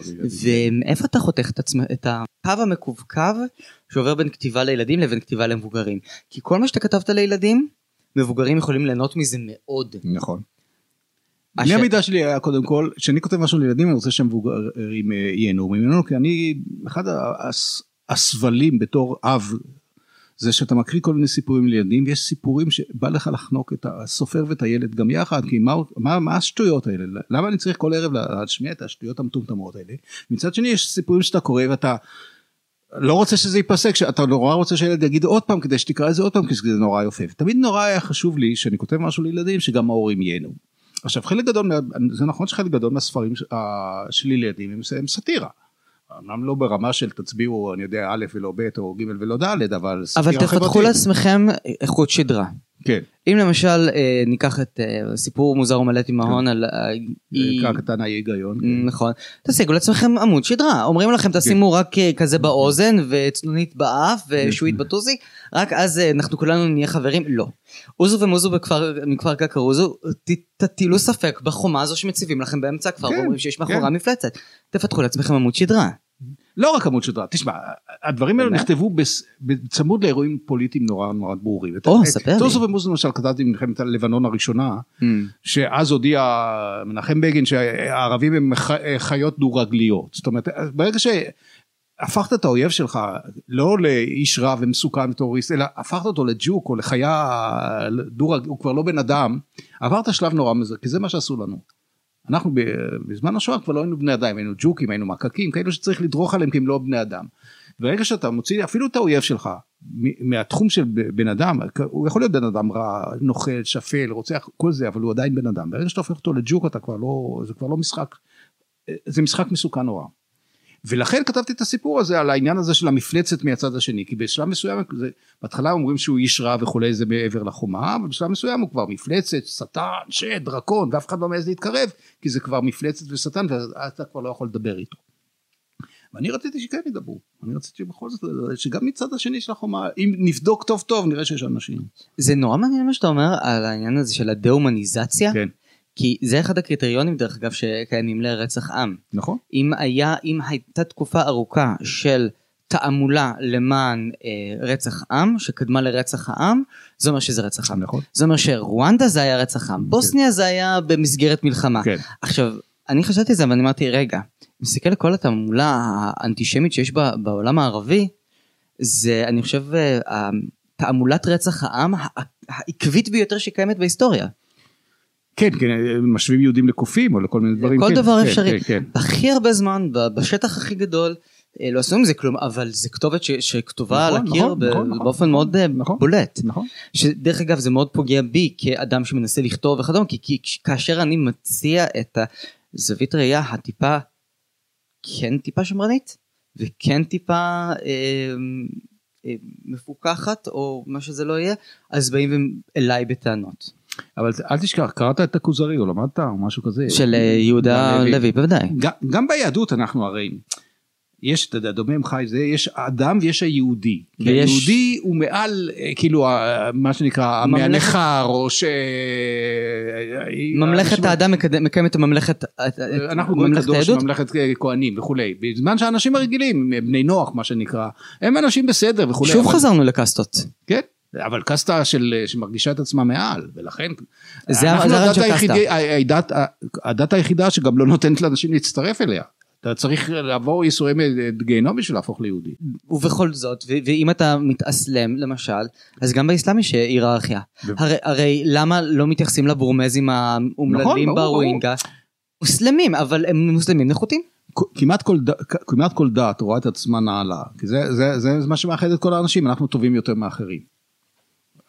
ואיפה אתה חותך את עצמך, את הקו המקווקו שעובר בין כתיבה לילדים לבין כתיבה למבוגרים? כי כל מה שאתה כתבת לילדים, מבוגרים יכולים ליהנות מזה מאוד. נכון. בני המידה שלי היה קודם כל, כשאני כותב משהו לילדים אני רוצה שהמבוגרים אה, ייהנו ממנו, כי אני, אחד הס- הסבלים בתור אב, זה שאתה מקריא כל מיני סיפורים לילדים, ויש סיפורים שבא לך לחנוק את הסופר ואת הילד גם יחד, כי מה, מה, מה השטויות האלה? למה אני צריך כל ערב להשמיע את השטויות המטומטמות האלה? מצד שני יש סיפורים שאתה קורא ואתה לא רוצה שזה ייפסק, שאתה נורא רוצה שהילד יגיד עוד פעם כדי שתקרא את זה עוד פעם, כי זה נורא יפה. תמיד נורא היה חשוב לי שאני כותב משהו לילדים שגם ההורים ייהנו. עכשיו חלק גדול, זה נכון שחלק גדול מהספרים שלי לילדים הם סאטירה. אמנם לא ברמה של תצביעו אני יודע א' ולא ב' או ג' ולא ד' אבל אבל תפתחו. לעצמכם איכות שדרה. כן, אם למשל אה, ניקח את אה, סיפור מוזר ומלט עם ההון על... אה, היא- קרא קטן היה היגיון. כן. נכון. תשיגו לעצמכם עמוד שדרה. אומרים לכם תשימו רק אה, כזה באוזן וצנונית באף ושועית בטוזי, רק אז אה, אנחנו כולנו נהיה חברים. לא. עוזו ומוזו בכפר- מכפר קקרוזו, תטילו ספק בחומה הזו שמציבים לכם באמצע הכפר כן, ואומרים שיש מאחורה כן. מפלצת. תפתחו לעצמכם עמוד שדרה. לא רק עמוד שדרה, תשמע, הדברים האלה? נכתבו בצמוד לאירועים פוליטיים נורא נורא ברורים. או, ספר לי. טוסו ומוזו למשל כתבתי במלחמת הלבנון הראשונה, שאז הודיע מנחם בגין שהערבים הם חיות דו-רגליות. זאת אומרת, ברגע שהפכת את האויב שלך לא לאיש רע ומסוכן וטרוריסט, אלא הפכת אותו לג'וק או לחיה דו-רגלית, הוא כבר לא בן אדם, עברת שלב נורא מזה, כי זה מה שעשו לנו. אנחנו בזמן השואה כבר לא היינו בני אדם, היינו ג'וקים, היינו מקקים, כאלו שצריך לדרוך עליהם כי הם לא בני אדם. ברגע שאתה מוציא אפילו את האויב שלך מהתחום של בן אדם, הוא יכול להיות בן אדם רע, נוכל, שפל, רוצח, כל זה, אבל הוא עדיין בן אדם. ברגע שאתה הופך אותו לג'וק אתה כבר לא, זה כבר לא משחק, זה משחק מסוכן נורא. ולכן כתבתי את הסיפור הזה על העניין הזה של המפלצת מהצד השני, כי בשלב מסוים, זה, בהתחלה אומרים שהוא איש רע וכולי, זה מעבר לחומה, אבל בשלב מסוים הוא כבר מפלצת, שטן, שד, דרקון, ואף אחד לא מעז להתקרב, כי זה כבר מפלצת ושטן, ואתה כבר לא יכול לדבר איתו. ואני רציתי שכן ידברו, אני רציתי שבכל זאת, שגם מצד השני של החומה, אם נבדוק טוב טוב, נראה שיש אנשים. זה נורא מעניין מה שאתה אומר על העניין הזה של הדה-הומניזציה, כן, כי זה אחד הקריטריונים דרך אגב שקיימים לרצח עם. נכון? אם היה, אם הייתה תקופה ארוכה של תעמולה למען אה, רצח עם, שקדמה לרצח העם, זה אומר שזה רצח עם. נכון. זה אומר שרואנדה זה היה רצח עם, בוסניה זה היה במסגרת מלחמה. כן. עכשיו, אני חשבתי על זה ואני אמרתי, רגע, מסתכל על כל התעמולה האנטישמית שיש בה, בעולם הערבי, זה, אני חושב, אה, תעמולת רצח העם הע- העקבית ביותר שקיימת בהיסטוריה. כן, כן, משווים יהודים לקופים או לכל מיני דברים. כל כן, דבר כן, אפשרי. כן, כן. הכי הרבה זמן, בשטח הכי גדול, אה, לא עשו עם זה כלום, אבל זה כתובת ש- שכתובה על נכון, הקיר נכון, ב- נכון, נכון. באופן מאוד אה, נכון. בולט. נכון. שדרך אגב זה מאוד פוגע בי כאדם שמנסה לכתוב וכדומה, כי, כי כאשר אני מציע את הזווית ראייה הטיפה, כן טיפה שמרנית, וכן טיפה אה, מפוקחת, או מה שזה לא יהיה, אז באים אליי בטענות. אבל אל תשכח, קראת את הכוזרי או למדת או משהו כזה. של אה, יהודה לוי. בוודאי. גם, גם ביהדות אנחנו הרי, יש, אתה יודע, דומם חי זה, יש האדם ויש היהודי. ויש- היהודי הוא מעל, אה, כאילו, מה שנקרא, ממלכת- המהנכר, או ש... ממלכת אנשים- האדם מקיימת ממלכת, אנחנו ממלכת קדוש. ממלכת כהנים וכולי. בזמן שהאנשים הרגילים, בני נוח מה שנקרא, הם אנשים בסדר וכולי. שוב אבל- חזרנו לקסטות. כן, אבל קסטה של, שמרגישה את עצמה מעל, ולכן... זה הדת קסטה. הדת- הדת היחידה שגם לא נותנת לאנשים להצטרף אליה. אתה צריך לעבור ייסורי גיהנום בשביל להפוך ליהודי. ובכל זאת, ו- ואם אתה מתאסלם למשל, אז גם באסלאם יש היררכיה. ו- הרי, הרי למה לא מתייחסים לבורמזים האומללים נכון, ברור, ברוינגה? מוסלמים, אבל הם מוסלמים נחותים. כמעט כל, ד... כמעט כל דת רואה את עצמה נעלה, כי זה, זה, זה, זה מה שמאחד את כל האנשים, אנחנו טובים יותר מאחרים.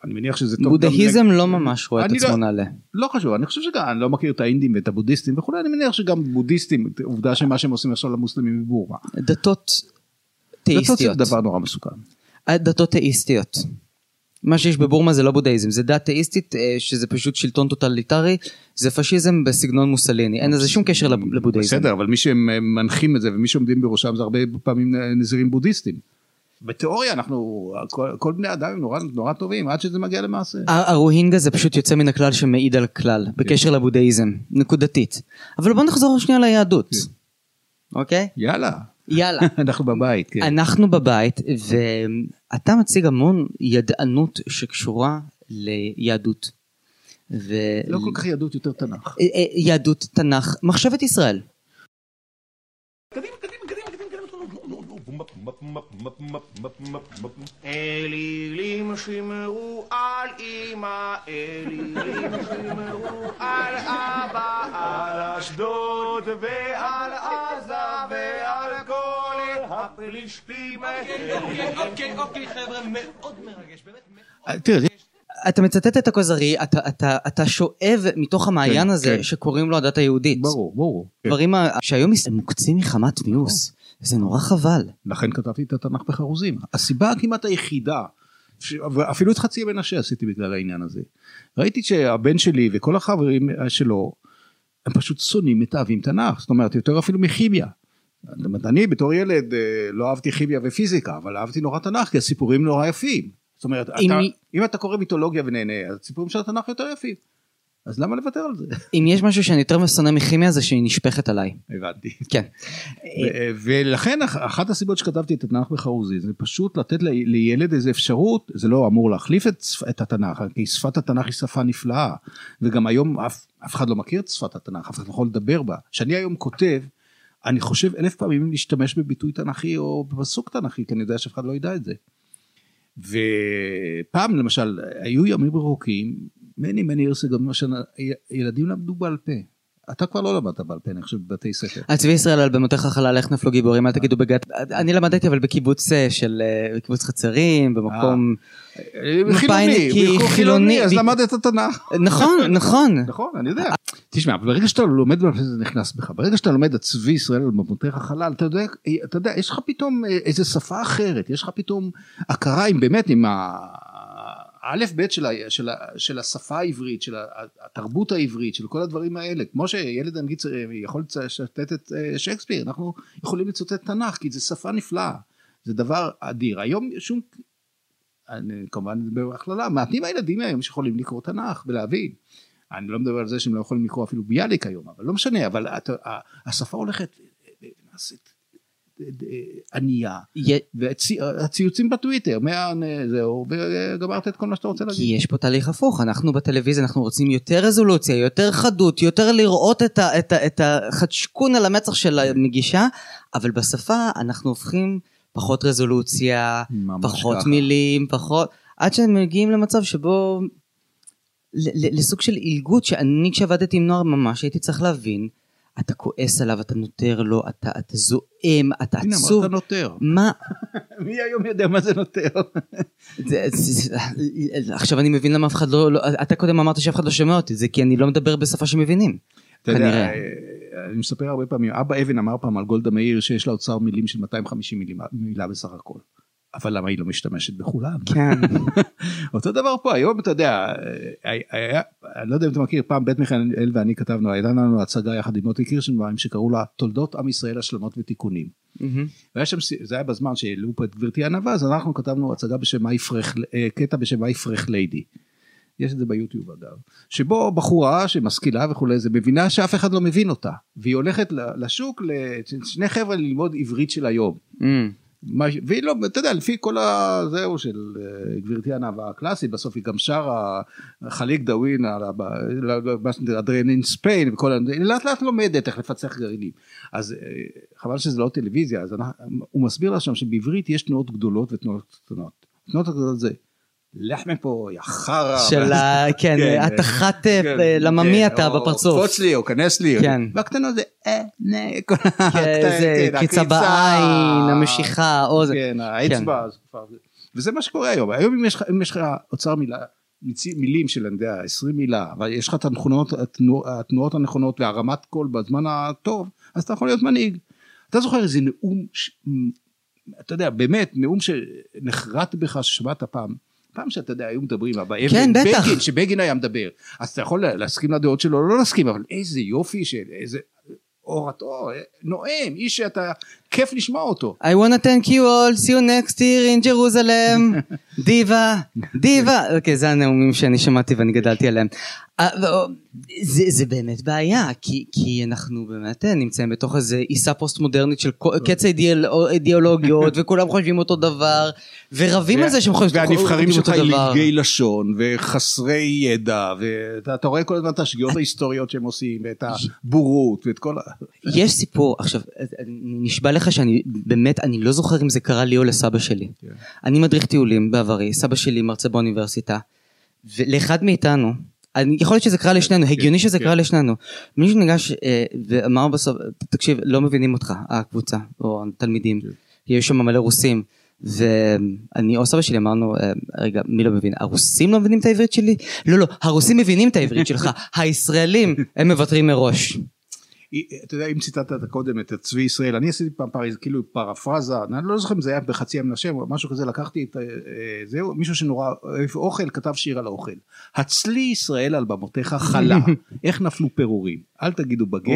אני מניח שזה טוב בודהיזם. לא ממש רואה את עצמו לא- נעלה. לא חשוב, אני חושב שגם, אני לא מכיר את האינדים ואת הבודהיסטים וכולי, אני מניח שגם בודהיסטים, עובדה שמה שהם עושים עכשיו למוסלמים בבורמה. דתות דתות זה תאיסטיות. דבר נורא מסוכן. דתות תאיסטיות. מה שיש בבורמה זה לא בודהיזם, זה דת תאיסטית אה, שזה פשוט שלטון טוטליטרי, זה פשיזם בסגנון מוסליני, אין לזה שום קשר לב- לבודהיזם. בסדר, אבל מי שמנחים את זה ומי שעומדים בראשם זה הרבה פעמים נזירים בודהיסטים. בתיאוריה אנחנו, כל, כל בני אדם הם נורא, נורא טובים עד שזה מגיע למעשה. הרוהינגה זה פשוט יוצא מן הכלל שמעיד על כלל, בקשר לבודהיזם, נקודתית. אבל בוא נחזור שנייה ליהדות. אוקיי? יאללה, יאללה. [LAUGHS] אנחנו בבית, כן. אנחנו בבית, ואתה מציג המון ידענות שקשורה ליהדות. ו... לא כל כך יהדות יותר תנ"ך. אה, אה, יהדות, תנ"ך, מחשבת ישראל. אלילים שמרו על אמא, אלילים שמרו על אבא, על אשדוד ועל עזה ועל כל הפלישתים. אוקיי, אוקיי, חבר'ה, מאוד מרגש, באמת. אה, תראה, אתה מצטט את הכוזרי, אתה, אתה, אתה שואב מתוך המעיין כן, הזה כן. שקוראים לו הדת היהודית. ברור, ברור. כן. דברים ה- שהיום הם מוקצים מחמת מיאוס. זה נורא חבל. לכן כתבתי את התנ"ך בחרוזים. הסיבה הכמעט היחידה, ש- ואפילו את חצי מנשה עשיתי בגלל העניין הזה. ראיתי שהבן שלי וכל החברים שלו, הם פשוט שונאים מתעבים תנ"ך, זאת אומרת יותר אפילו מכימיה. אני בתור ילד אה, לא אהבתי כימיה ופיזיקה, אבל אהבתי נורא תנ"ך כי הסיפורים נורא יפים. זאת אומרת, אם אתה, אם אתה קורא מיתולוגיה ונהנה, אז הסיפורים של התנ"ך יותר יפים. אז למה לוותר על זה? אם יש משהו שאני יותר שונא מכימיה זה שהיא נשפכת עליי. הבנתי. כן. ולכן אח- אחת הסיבות שכתבתי את התנ"ך בחרוזי זה פשוט לתת לילד איזה אפשרות זה לא אמור להחליף את, את התנ"ך כי שפת התנ"ך היא שפה נפלאה וגם היום אף, אף אחד לא מכיר את שפת התנ"ך אף אחד לא יכול לדבר בה. כשאני היום כותב אני חושב אלף פעמים להשתמש בביטוי תנ"כי או בפסוק תנ"כי כי אני יודע שאף אחד לא ידע את זה. ופעם למשל היו ימים רחוקים מני מני ירסה גם מה שילדים למדו בעל פה. אתה כבר לא למדת בעל פה אני חושב בבתי ספר. על צבי ישראל על במותיך חלל איך נפלו גיבורים אל תגידו בגת אני למדתי אבל בקיבוץ אה, של אה, בקיבוץ חצרים במקום חילוני, מפא"יניקי, חילוני, אז למדת תנ"ך. נכון [LAUGHS] נכון נכון, אני יודע. תשמע, ברגע שאתה לומד בעל פה זה נכנס בך, ברגע שאתה לומד את צבי ישראל על במותיך חלל, אתה יודע, אתה יודע, יש לך פתאום אה, איזה שפה אחרת, יש לך פתאום הכרה עם באמת, עם האלף בית של, ה- של, ה- של השפה העברית, של התרבות העברית, של כל הדברים האלה, כמו שילד אנגלית צריך- יכול לצטט את אה, שייקספיר, אנחנו יכולים לצטט תנ"ך, כי זו שפה נפלאה, זה דבר אדיר. היום שום, אני כמובן בהכללה, מעטים הילדים היום שיכולים לקרוא תנ"ך ולהבין. אני לא מדבר על זה שהם לא יכולים לקרוא אפילו ביאליק היום, אבל לא משנה, אבל השפה הולכת אה, ענייה, והציוצים בטוויטר, מה, זהו, וגמרת את כל מה שאתה רוצה כי להגיד. יש פה תהליך הפוך אנחנו בטלוויזיה אנחנו רוצים יותר רזולוציה יותר חדות יותר לראות את, ה, את, ה, את החדשקון על המצח של המגישה אבל בשפה אנחנו הופכים פחות רזולוציה פחות ככה. מילים פחות עד שהם מגיעים למצב שבו לסוג של עילגות שאני כשעבדתי עם נוער ממש הייתי צריך להבין אתה כועס עליו אתה נותר לו אתה, אתה זועם אתה הנה עצוב אמרת נותר. מה [LAUGHS] מי היום יודע מה זה נותר? [LAUGHS] זה, זה, עכשיו אני מבין למה אף אחד לא, לא אתה קודם אמרת שאף אחד לא שומע אותי זה כי אני לא מדבר בשפה שמבינים. אתה יודע, כנראה. אה, אני מספר הרבה פעמים, אבא אבן אמר פעם על גולדה מאיר שיש לה אוצר מילים של 250 מילים- מילה בסך הכל. אבל למה היא לא משתמשת בכולן? כן. [LAUGHS] אותו דבר פה היום אתה יודע אה, היה, אני לא יודע אם אתה מכיר פעם בית מיכאל ואני כתבנו הייתה לנו הצגה יחד עם מוטי קירשנבאום שקראו לה תולדות עם ישראל השלמות ותיקונים. והיה שם זה היה בזמן שהעלו פה את גברתי ענווה אז אנחנו כתבנו הצגה בשם "מהי פרח אה, קטע בשם מהי פרח ליידי. יש את זה ביוטיוב אגב שבו בחורה שמשכילה וכולי זה מבינה שאף אחד לא מבין אותה והיא הולכת לשוק לשני חבר'ה ללמוד עברית של היום. מה, והיא לא, אתה יודע, לפי כל הזהו של אה, גברתי הנאווה הקלאסית, בסוף היא גם שרה חליק דאווין, על ה- ב- מה שנקרא אדרנין ספיין, וכל ה... היא לאט לאט לומדת איך לפצח גרעינים. אז אה, חבל שזה לא טלוויזיה, אז אנחנו, הוא מסביר לה שם שבעברית יש תנועות גדולות ותנועות קטנות. תנועות הגדולות זה לך מפה, יא חרא. של ה... כן, כן, התחת כן, אה, לממי כן, אתה או בפרצוף. קפוץ לי או כנס לי. כן. והקטנות זה אה, נה, [LAUGHS] כל כן, זה קיצה הקריצה. בעין, המשיכה, או זה. כן, האצבע. וזה מה שקורה היום. היום אם יש לך- יש אוצר מילה, מילים של, אני יודע, 20 מילה, ויש לך את התכונות, התנוע- התנועות הנכונות והרמת קול בזמן הטוב, אז אתה יכול להיות מנהיג. אתה זוכר איזה נאום, ש- אתה יודע, באמת, נאום שנחרט בך, ששמעת פעם. פעם שאתה יודע, היו מדברים, אבל כן, בטח. בגין, שבגין היה מדבר, אז אתה יכול להסכים לדעות שלו, לא להסכים, אבל איזה יופי של איזה אורתו, נואם, איש שאתה, כיף לשמוע אותו. I wanna thank you all, see you next year in Jerusalem, [LAUGHS] דיבה, דיבה. אוקיי, זה הנאומים שאני שמעתי ואני גדלתי עליהם. אה, זה, זה באמת בעיה, כי, כי אנחנו באמת אה, נמצאים בתוך איזו עיסה פוסט מודרנית של קץ אידיאל, אידיאולוגיות, [LAUGHS] וכולם חושבים אותו דבר, ורבים על זה שהם חושבים והנבחרים חושבים שלך אותו דבר. עילגי לשון וחסרי ידע ואתה אתה רואה כל הזמן את השגיאות ההיסטוריות שהם עושים ואת [LAUGHS] הבורות ואת כל ה... יש סיפור, עכשיו, אני נשבע לך שאני, באמת, אני לא זוכר אם זה קרה לי או לסבא שלי. כן. אני מדריך טיולים בעברי, סבא שלי מרצה באוניברסיטה, ולאחד מאיתנו, אני, יכול להיות שזה קרה לשנינו, הגיוני שזה כן. קרה לשנינו. מישהו ניגש אה, ואמר בסוף, תקשיב, לא מבינים אותך, הקבוצה, או התלמידים, כן. יש שם מלא רוסים. ואני או סבא שלי אמרנו אה, רגע מי לא מבין הרוסים לא מבינים את העברית שלי לא לא הרוסים מבינים את העברית שלך [LAUGHS] הישראלים הם מוותרים מראש אתה יודע אם ציטטת קודם את צבי ישראל אני עשיתי פעם פריז כאילו פרפרזה אני לא זוכר אם זה היה בחצי המנשה או משהו כזה לקחתי את אה, זהו מישהו שנורא אוהב אוכל כתב שיר על האוכל. הצלי ישראל על במותיך חלה [LAUGHS] איך נפלו פירורים? אל תגידו בגט.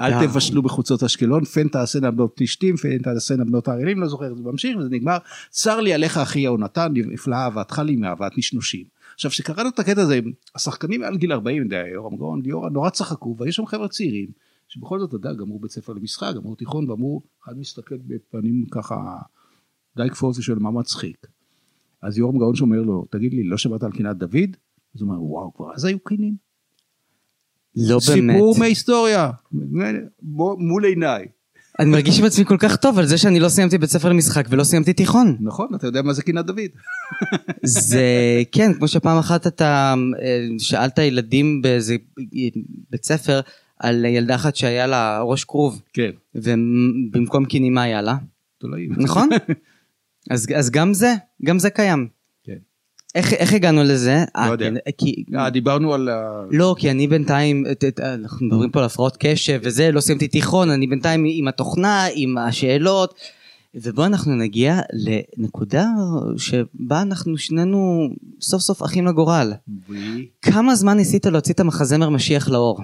אל תבשלו בחוצות אשקלון פן תעשינה בנות פלישתים פן תעשינה בנות הערלים לא זוכר זה ממשיך וזה נגמר. צר לי עליך אחי יהונתן נפלאה אהבתך לי מאהבת נשנושים עכשיו שקראנו את הקטע הזה השחקנים מעל גיל 40 אתה יודע, יורם גאון ליאורה נורא צחקו ויש שם חבר'ה צעירים שבכל זאת אתה יודע גמרו בית ספר למשחק גמרו תיכון ואמרו אחד מסתכל בפנים ככה די קפוץ ושואל מה מצחיק. אז יורם גאון שאומר לו תגיד לי לא שמעת על קינת דוד? אז הוא אומר וואו כבר אז היו קינים. לא באמת. סיפור מההיסטוריה מול עיניי. אני מרגיש עם עצמי כל כך טוב על זה שאני לא סיימתי בית ספר למשחק ולא סיימתי תיכון. נכון אתה יודע מה זה קינת דוד. זה כן כמו שפעם אחת אתה אה, שאלת ילדים באיזה בית ספר על ילדה אחת שהיה לה ראש כרוב כן. ובמקום קינים מה היה לה תולעים. נכון? [LAUGHS] אז, אז גם זה גם זה קיים. כן. איך, איך הגענו לזה? אה, יודע. כי, אה, דיברנו על. לא כי אני בינתיים אנחנו מדברים פה על הפרעות קשב וזה לא סיימתי תיכון אני בינתיים עם התוכנה עם השאלות ובוא אנחנו נגיע לנקודה שבה אנחנו שנינו סוף סוף אחים לגורל וי. כמה זמן ניסית להוציא את המחזמר משיח לאור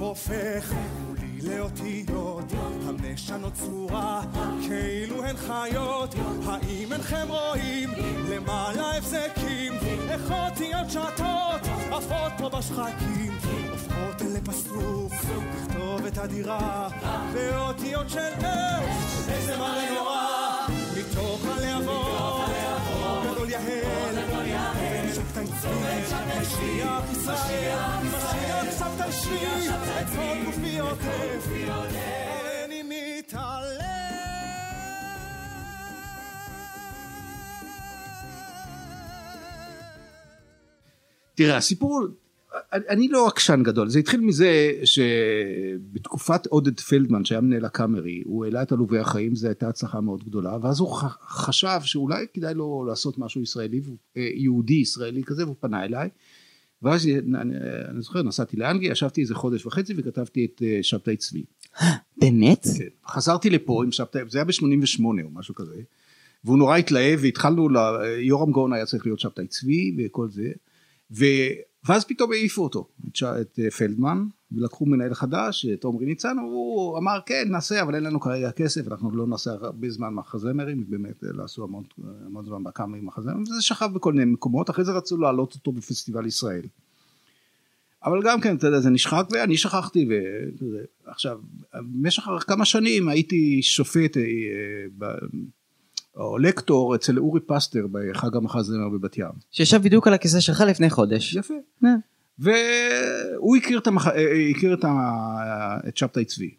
והפרצוף הופך מולי לאותיות, המשנות צורה, כאילו הן חיות, האם אינכם רואים למעלה הבזקים, איך אותיות שטות, עפות פה בשחקים, הופכות לפסוק, לכתוב את הדירה, באותיות של אש, איזה מראה נורא, מתוך הלהבות, יהל, שבתאי צבי, משיח ישראל, משיח שבתאי שבי, את כל גופי עוטף, איני מתעלם. תראה הסיפור אני- לא עקשן גדול זה התחיל מזה שבתקופת עודד פלדמן שהיה מנהל הקאמרי הוא העלה את עלובי החיים זו הייתה הצלחה מאוד גדולה ואז הוא חשב שאולי כדאי לו לעשות משהו ישראלי אה, יהודי ישראלי כזה והוא פנה אליי. ואז אני, אני זוכר נסעתי לאנגליה ישבתי איזה חודש וחצי וכתבתי את אה, שבתאי צבי. באמת? כן. חזרתי לפה עם שבתאי זה היה ב-88 או משהו כזה. והוא נורא התלהב והתחלנו, ל- יורם גאון היה צריך להיות שבתאי צבי וכל זה. ו... ואז פתאום העיפו אותו, את, אה, פלדמן, ולקחו מנהל חדש, את עמרי ניצן, הוא אמר כן נעשה אבל אין לנו כרגע כסף, אנחנו לא נעשה הרבה זמן מחזמרים, באמת אה, לא עשו המון, המון זמן בכמה עם מחזמרים, וזה שכב בכל מיני מקומות, אחרי זה רצו להעלות אותו בפסטיבל ישראל. אבל גם כן, אתה יודע, זה נשחק ואני שכחתי, ועכשיו, במשך כמה שנים הייתי שופט אה, או לקטור אצל אורי פסטר בחג המחזמר בבת ים. שישב בדיוק על הכיסא שלך לפני חודש. יפה. אה. והוא הכיר את, המח... אה, הכיר את, ה... את שבתאי צבי.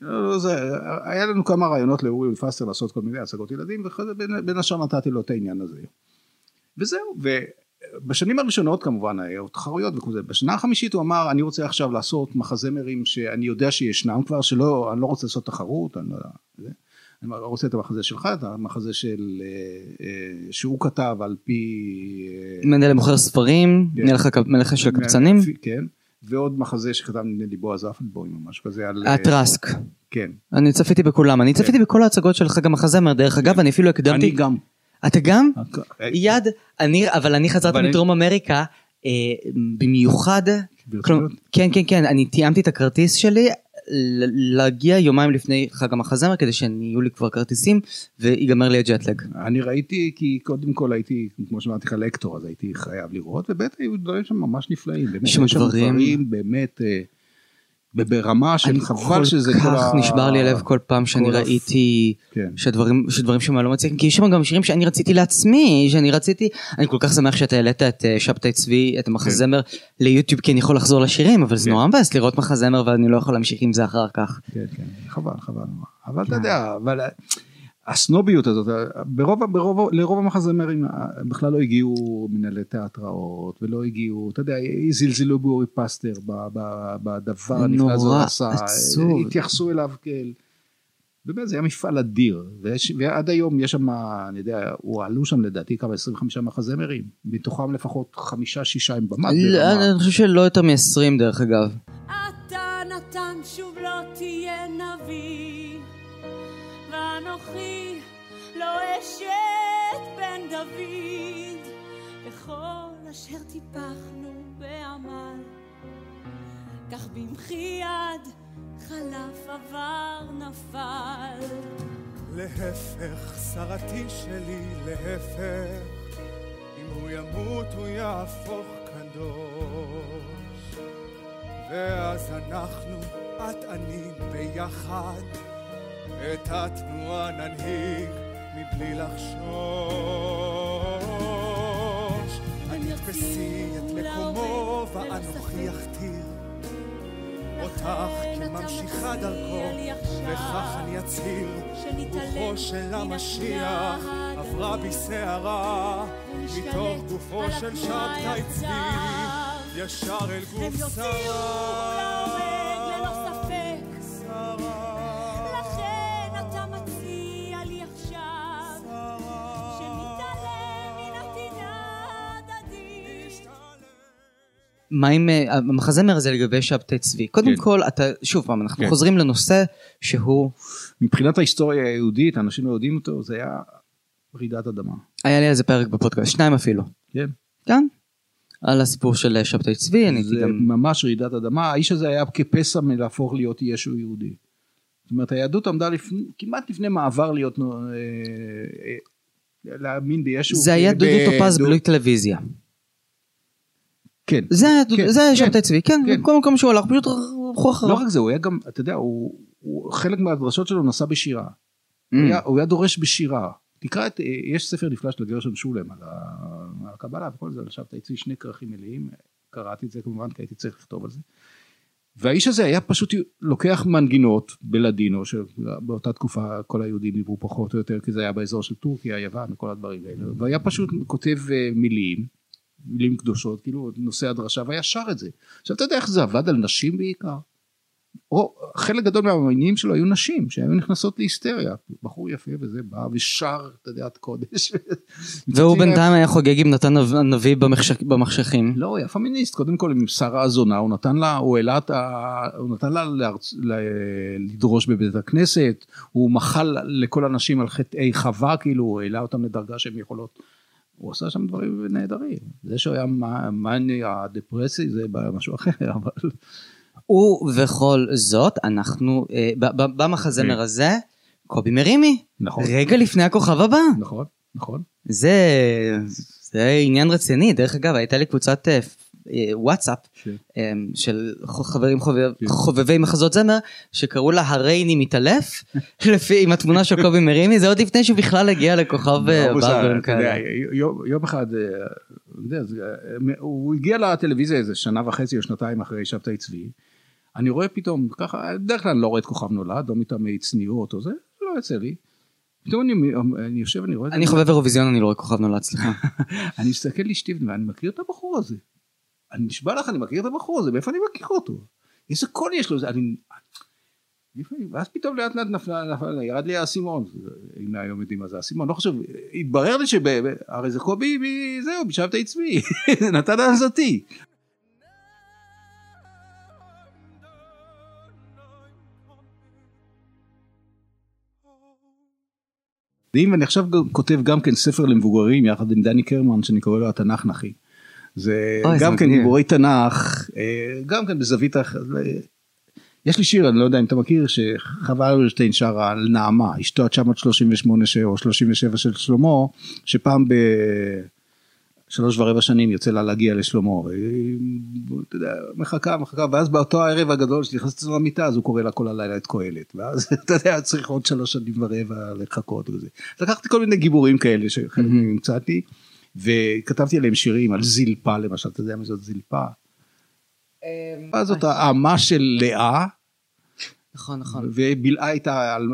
לא, זה... היה לנו כמה רעיונות לאורי פסטר לעשות כל מיני הצגות ילדים ואחרי זה בין, בין השאר נתתי לו את העניין הזה. וזהו, ובשנים הראשונות כמובן היו תחרויות וכל זה, בשנה החמישית הוא אמר אני רוצה עכשיו לעשות מחזמרים שאני יודע שישנם כבר שלא, אני לא רוצה לעשות תחרות, אני לא יודע. אני רוצה את המחזה שלך, את המחזה של, אה, אה, שהוא כתב על פי... אה, מנדל מוכר ספרים, כן. מלך הקפ- מלך של הקבצנים, כן, ועוד מחזה שכתב נדמה לי בועז אפלבוים או משהו כזה על... הטרסק. כן. אני צפיתי בכולם, אני צפיתי בכל ההצגות של חג המחזמר, דרך אגב, אני אפילו אני הקדמתי. גם. אתה גם? יד, אני, אבל אני חזרתי אני- מדרום אמריקה, במיוחד, כן כן כן, אני תיאמתי את הכרטיס שלי, להגיע יומיים לפני חג המחזמר כדי שיהיו לי כבר כרטיסים ויגמר לי הג'טלג. אני ראיתי כי קודם כל הייתי כמו שאמרתי לך לקטור אז הייתי חייב לראות ובאמת היו דברים שם ממש נפלאים. יש שם דברים- באמת אה, ברמה של חבל שזה כל כל כך ה- נשבר לי הלב כל פעם שאני כל ה- ראיתי כן. שדברים שדברים שם לא מצליחים כי יש שם גם שירים שאני רציתי לעצמי שאני רציתי אני כל כך שמח שאתה העלית את אה, שבתאי צבי את המחזמר ליוטיוב כי אני יכול לחזור לשירים אבל זה כן. נורא מבאס לראות מחזמר ואני לא יכול להמשיך עם זה אחר כך. כן, כן, חבל, חבל. אבל כן. אתה יודע, אבל הסנוביות הזאת, ברוב, ברוב, לרוב המחזמרים אה, בכלל לא הגיעו מנהלי תיאטראות, ולא הגיעו, אתה יודע, זלזלו באורי פסטר ב- ב- בדבר הנפלא הזה הוא עשה, עצוב. התייחסו אליו כאל... באמת זה היה מפעל אדיר, ויש, ועד היום יש שם, אני יודע, הועלו שם לדעתי כמה 25 מחזמרים, מתוכם לפחות חמישה שישה עם במה. לא. אני חושב שלא יותר מ-20 דרך אגב. אתה נתן שוב לא תהיה נביא, ואנוכי לא אשת בן דוד, וכל אשר טיפחנו בעמל, כך במחי יד חלף עבר נפל. להפך, שרתי שלי, להפך, אם הוא ימות הוא יהפוך קדוש. ואז אנחנו, את אני ביחד, את התנועה ננהיג מבלי לחשוש. תתפסי את מקומו ואנוכי אכתיר אותך כממשיכה דרכו, וכך אני אצהיר, רוחו של המשיח עברה בי שערה, מתוך גופו של שבתאי צבי, ישר אל גוף יוציאו מה עם אה, המחזמר הזה לגבי שבתאי צבי? קודם כן. כל אתה שוב פעם אנחנו כן. חוזרים לנושא שהוא מבחינת ההיסטוריה היהודית, אנשים לא יודעים אותו, זה היה רעידת אדמה. היה לי על זה פרק בפודקאסט שניים אפילו. כן. כן. על הסיפור של אה, שבתאי צבי אני הייתי זה גם ממש רעידת אדמה, האיש הזה היה כפסע מלהפוך להיות ישו יהודי. זאת אומרת היהדות עמדה לפני, כמעט לפני מעבר להיות, אה, אה, להאמין בישו. זה היה דודו טופז בלי טלוויזיה. כן. זה כן, זה כן, שבתאי צבי כן כן. כל מקום שהוא הלך פשוט הלכו אחריו. לא רק זה, הוא היה גם, אתה יודע, הוא, הוא חלק מהדרשות שלו נסע בשירה. Mm. הוא היה- הוא היה דורש בשירה. תקרא את, אה, יש ספר נפלא של גרשון שולם על ה- על הקבלה וכל זה, עכשיו אתה שני כרכים מלאים, קראתי את זה כמובן כי הייתי צריך לכתוב על זה. והאיש הזה היה פשוט לוקח מנגינות בלדינו, שבאותה תקופה כל היהודים דיברו פחות או יותר, כי זה היה באזור של טורקיה, יוון וכל הדברים האלה, והיה פשוט כותב אה, מילים, מילים קדושות, כאילו נושא הדרשה, והיה שר את זה. עכשיו אתה יודע איך זה עבד על נשים בעיקר? או חלק גדול מהמאמינים שלו היו נשים שהיו נכנסות להיסטריה בחור יפה וזה בא ושר את קודש. [LAUGHS] והוא בינתיים היה חוגג עם נתן הנביא במחשכים. לא, היה פמיניסט, קודם כל עם שרה הזונה, הוא נתן לה, הוא העלה את ה... הוא נתן לה לארצ... ל... לדרוש בבית הכנסת, הוא מחל לכל הנשים על חטאי חווה, כאילו, הוא העלה אותם לדרגה שהן יכולות. הוא עשה שם דברים נהדרים. זה שהוא היה מניה דפרסי זה משהו אחר, [LAUGHS] אבל... ובכל זאת אנחנו אה, במחזמר. הזה קובי מרימי נכון. רגע לפני הכוכב הבא נכון, נכון. זה זה עניין רציני דרך אגב הייתה לי קבוצת אה, וואטסאפ ש- אה, של ח- חברים חובב- כן. חובבי מחזות זמר שקראו לה הרייני מתעלף [LAUGHS] לפי עם התמונה של קובי מרימי זה עוד לפני שהוא בכלל הגיע לכוכב אה, לא, יודע, כאלה. יום- אחד, אה, אה, הוא הגיע לטלוויזיה איזה שנה וחצי או שנתיים אחרי שבתאי צבי. אני רואה פתאום, ככה, בדרך כלל אני לא רואה את כוכב נולד, לא מטעמי צניעות או זה, לא יוצא לי. פתאום אני, אני יושב, אני רואה אני חובב אירוויזיון אני לא רואה כוכב נולד סליחה. [LAUGHS] אני מסתכל לאשתי ואני מכיר את הבחור הזה. אני נשבע לך, אני מכיר את הבחור הזה, מאיפה אני מכיר אותו? איזה קול יש לו, זה- אני... ואז פתאום לאט לאט נפלה, נפלה, ירד לי האסימון, אם היום יודעים מה זה האסימון, לא חושב, התברר לי שהרי זה קובי, זהו, בשבתאי צבי, נתן אז אותי. ואם אני עכשיו כותב גם כן ספר למבוגרים יחד עם דני קרמן שאני קורא לו התנ"ך נחי. זה אוי, זה גם כן מגניב. דיבורי תנ"ך, אה, גם כן בזווית, יש לי שיר, אני לא יודע אם אתה מכיר, שחווה אלברשטיין שרה על נעמה, אשתו ה-938 או 37 של שלמה, שפעם בשלוש ורבע שנים יוצא לה להגיע לשלמה, והיא, אתה יודע, מחכה, מחכה, ואז באותו הערב הגדול שנכנסת למיטה, אז הוא קורא לה כל הלילה את קהלת, ואז [LAUGHS] אתה יודע, צריך עוד שלוש שנים ורבע לחכות וזה. לקחתי כל מיני גיבורים כאלה שחלק מהם המצאתי, וכתבתי עליהם שירים, על זלפה למשל, אתה יודע מה זאת זלפה? אז זאת האמה של לאה, נכון נכון. ובילעה איתה על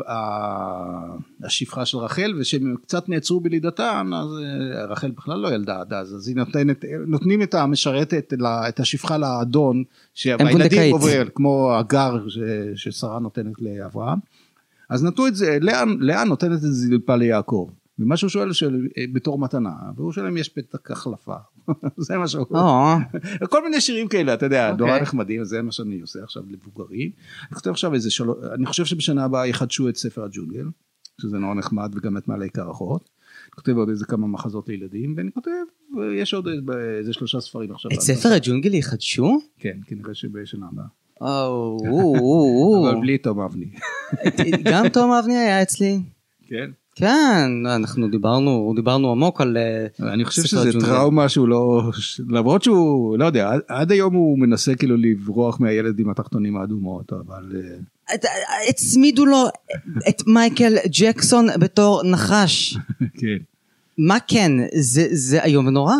השפחה של רחל ושהם קצת נעצרו בלידתן אז אה, רחל בכלל לא ילדה עד אז אז היא נותנת נותנים את המשרתת את השפחה לאדון שהילדים פונדקאית. עובר כמו הגר ששרה נותנת לאברהם אז נתנו את זה לאה, נותנת את זה ליעקב ומה שהוא שואל של, אה, בתור מתנה והוא שואל אם יש פתק החלפה [LAUGHS] זה מה שהוא או, [LAUGHS] כל מיני שירים כאלה אתה יודע אוקיי. נורא נחמדים זה מה שאני עושה עכשיו לבוגרים. אני כותב עכשיו איזה שלוש אני חושב שבשנה הבאה יחדשו את ספר הג'ונגל שזה נורא נחמד וגם את מעלה קרחות. אני כותב עוד איזה כמה מחזות לילדים ואני כותב יש עוד איזה שלושה ספרים עכשיו. את ספר הג'ונגל יחדשו? כן כנראה שבשנה הבאה. [LAUGHS] אבל. בלי תום אבני. גם תום אבני היה אצלי. כן. כן, אנחנו דיברנו, דיברנו עמוק על... אה, אני חושב שזה הג'ונגל. טראומה שהוא לא למרות שהוא לא יודע עד- עד היום הוא מנסה כאילו לברוח מהילד עם התחתונים האדומות אבל. אה, הצמידו לו את מייקל ג'קסון בתור נחש. [LAUGHS] כן. מה כן? זה זה איום ונורא.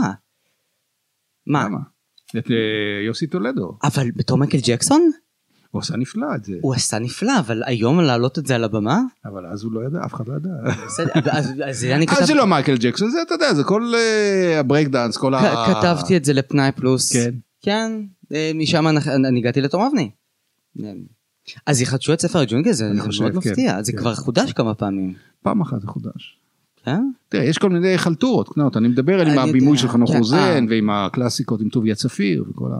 מה? למה? את אה, יוסי טולדו. אבל בתור מייקל ג'קסון? הוא עשה נפלא את זה. הוא עשה נפלא, אבל היום להעלות את זה על הבמה? אבל אז הוא לא ידע, אף אחד לא ידע. אז- כתב- זה לא מייקל ג'קסון, זה אתה יודע, זה כל אה, הבריק דאנס, כל ה... כתבתי את זה לפנאי פלוס. כן. כן, אה, משם אני- הגעתי לתום אבני. אה, אז יחדשו את ספר הג'ונגל זה מאוד כן, מפתיע, זה כן. כבר חודש כמה פעמים. פעם אחת זה חודש. כן? תראה, יש כל מיני חלטורות אני מדבר עם הבימוי של חנוך רוזן, אה. ועם הקלאסיקות עם טוביה צפיר, וכל ה...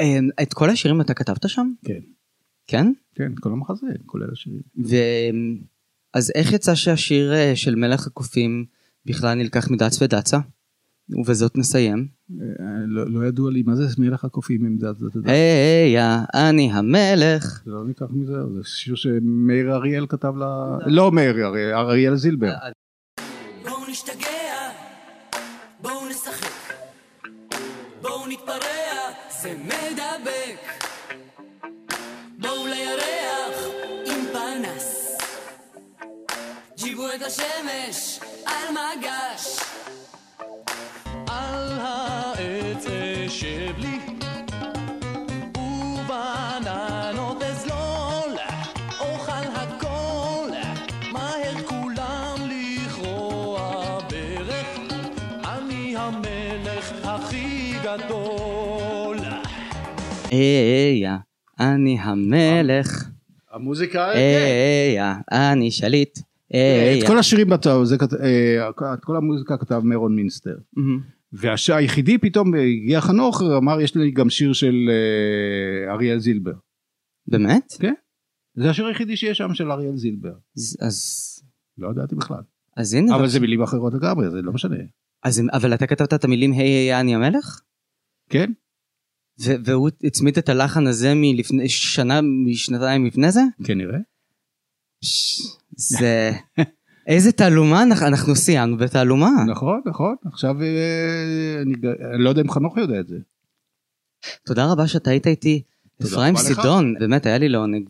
אה, את כל השירים אתה כתבת שם? כן, כן? כן, כל המחזה, כולל השירים. ו... אז איך יצא שהשיר אה, של מלך הקופים בכלל נלקח מדץ ודצה? ובזאת נסיים. אה, לא לא ידוע לי מה זה מלך הקופים עם דת, יודע. היי, אני המלך. זה לא ניקח מזה, זה שיר שמאיר אריאל כתב לה... לא מאיר אריאל, אריאל זילבר. בואו נשתגע, בואו נשחק, בואו נתפרע, זה מדבק. השמש על מגש. על העץ אשב לי ובעננות אזלול אוכל הכל מהר כולם לכרוע ברך אני המלך הכי גדול היי, יא, אני המלך. המוזיקה, כן. היי, יא, אני שליט. היי, את כל השירים, אה, את כל המוזיקה כתב מרון מינסטר. והיחידי פתאום הגיע חנוך אמר יש לי גם שיר של אה, אריאל זילבר. באמת? כן. זה השיר היחידי שיש שם של אריאל זילבר. אז-. לא ידעתי בכלל. אז הנה, אבל זה מילים אחרות לגמרי זה לא משנה. אז, אבל אתה כתבת את המילים היי היי אני המלך? כן? והוא הצמיד את הלחן הזה מלפני שנה, משנתיים לפני זה? כנראה. זה... איזה תעלומה, אנחנו- סיימנו בתעלומה. נכון, נכון, עכשיו אה, אני לא יודע אם חנוך יודע את זה. תודה רבה שאתה היית איתי. אפרים. סידון, באמת היה לי לעונג,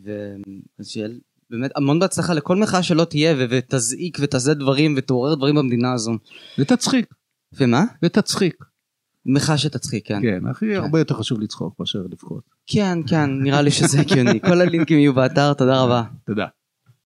שיהיה באמת המון בהצלחה לכל מחאה שלא תהיה, ותזעיק ותעשה דברים ותעורר דברים במדינה הזו. ותצחיק, ומה? ותצחיק. מחאה שתצחיק, כן. כן, הכי הרבה יותר חשוב לצחוק מאשר לבכות. כן, כן, נראה לי שזה הגיוני. [LAUGHS] כל הלינקים יהיו באתר, תודה רבה. תודה.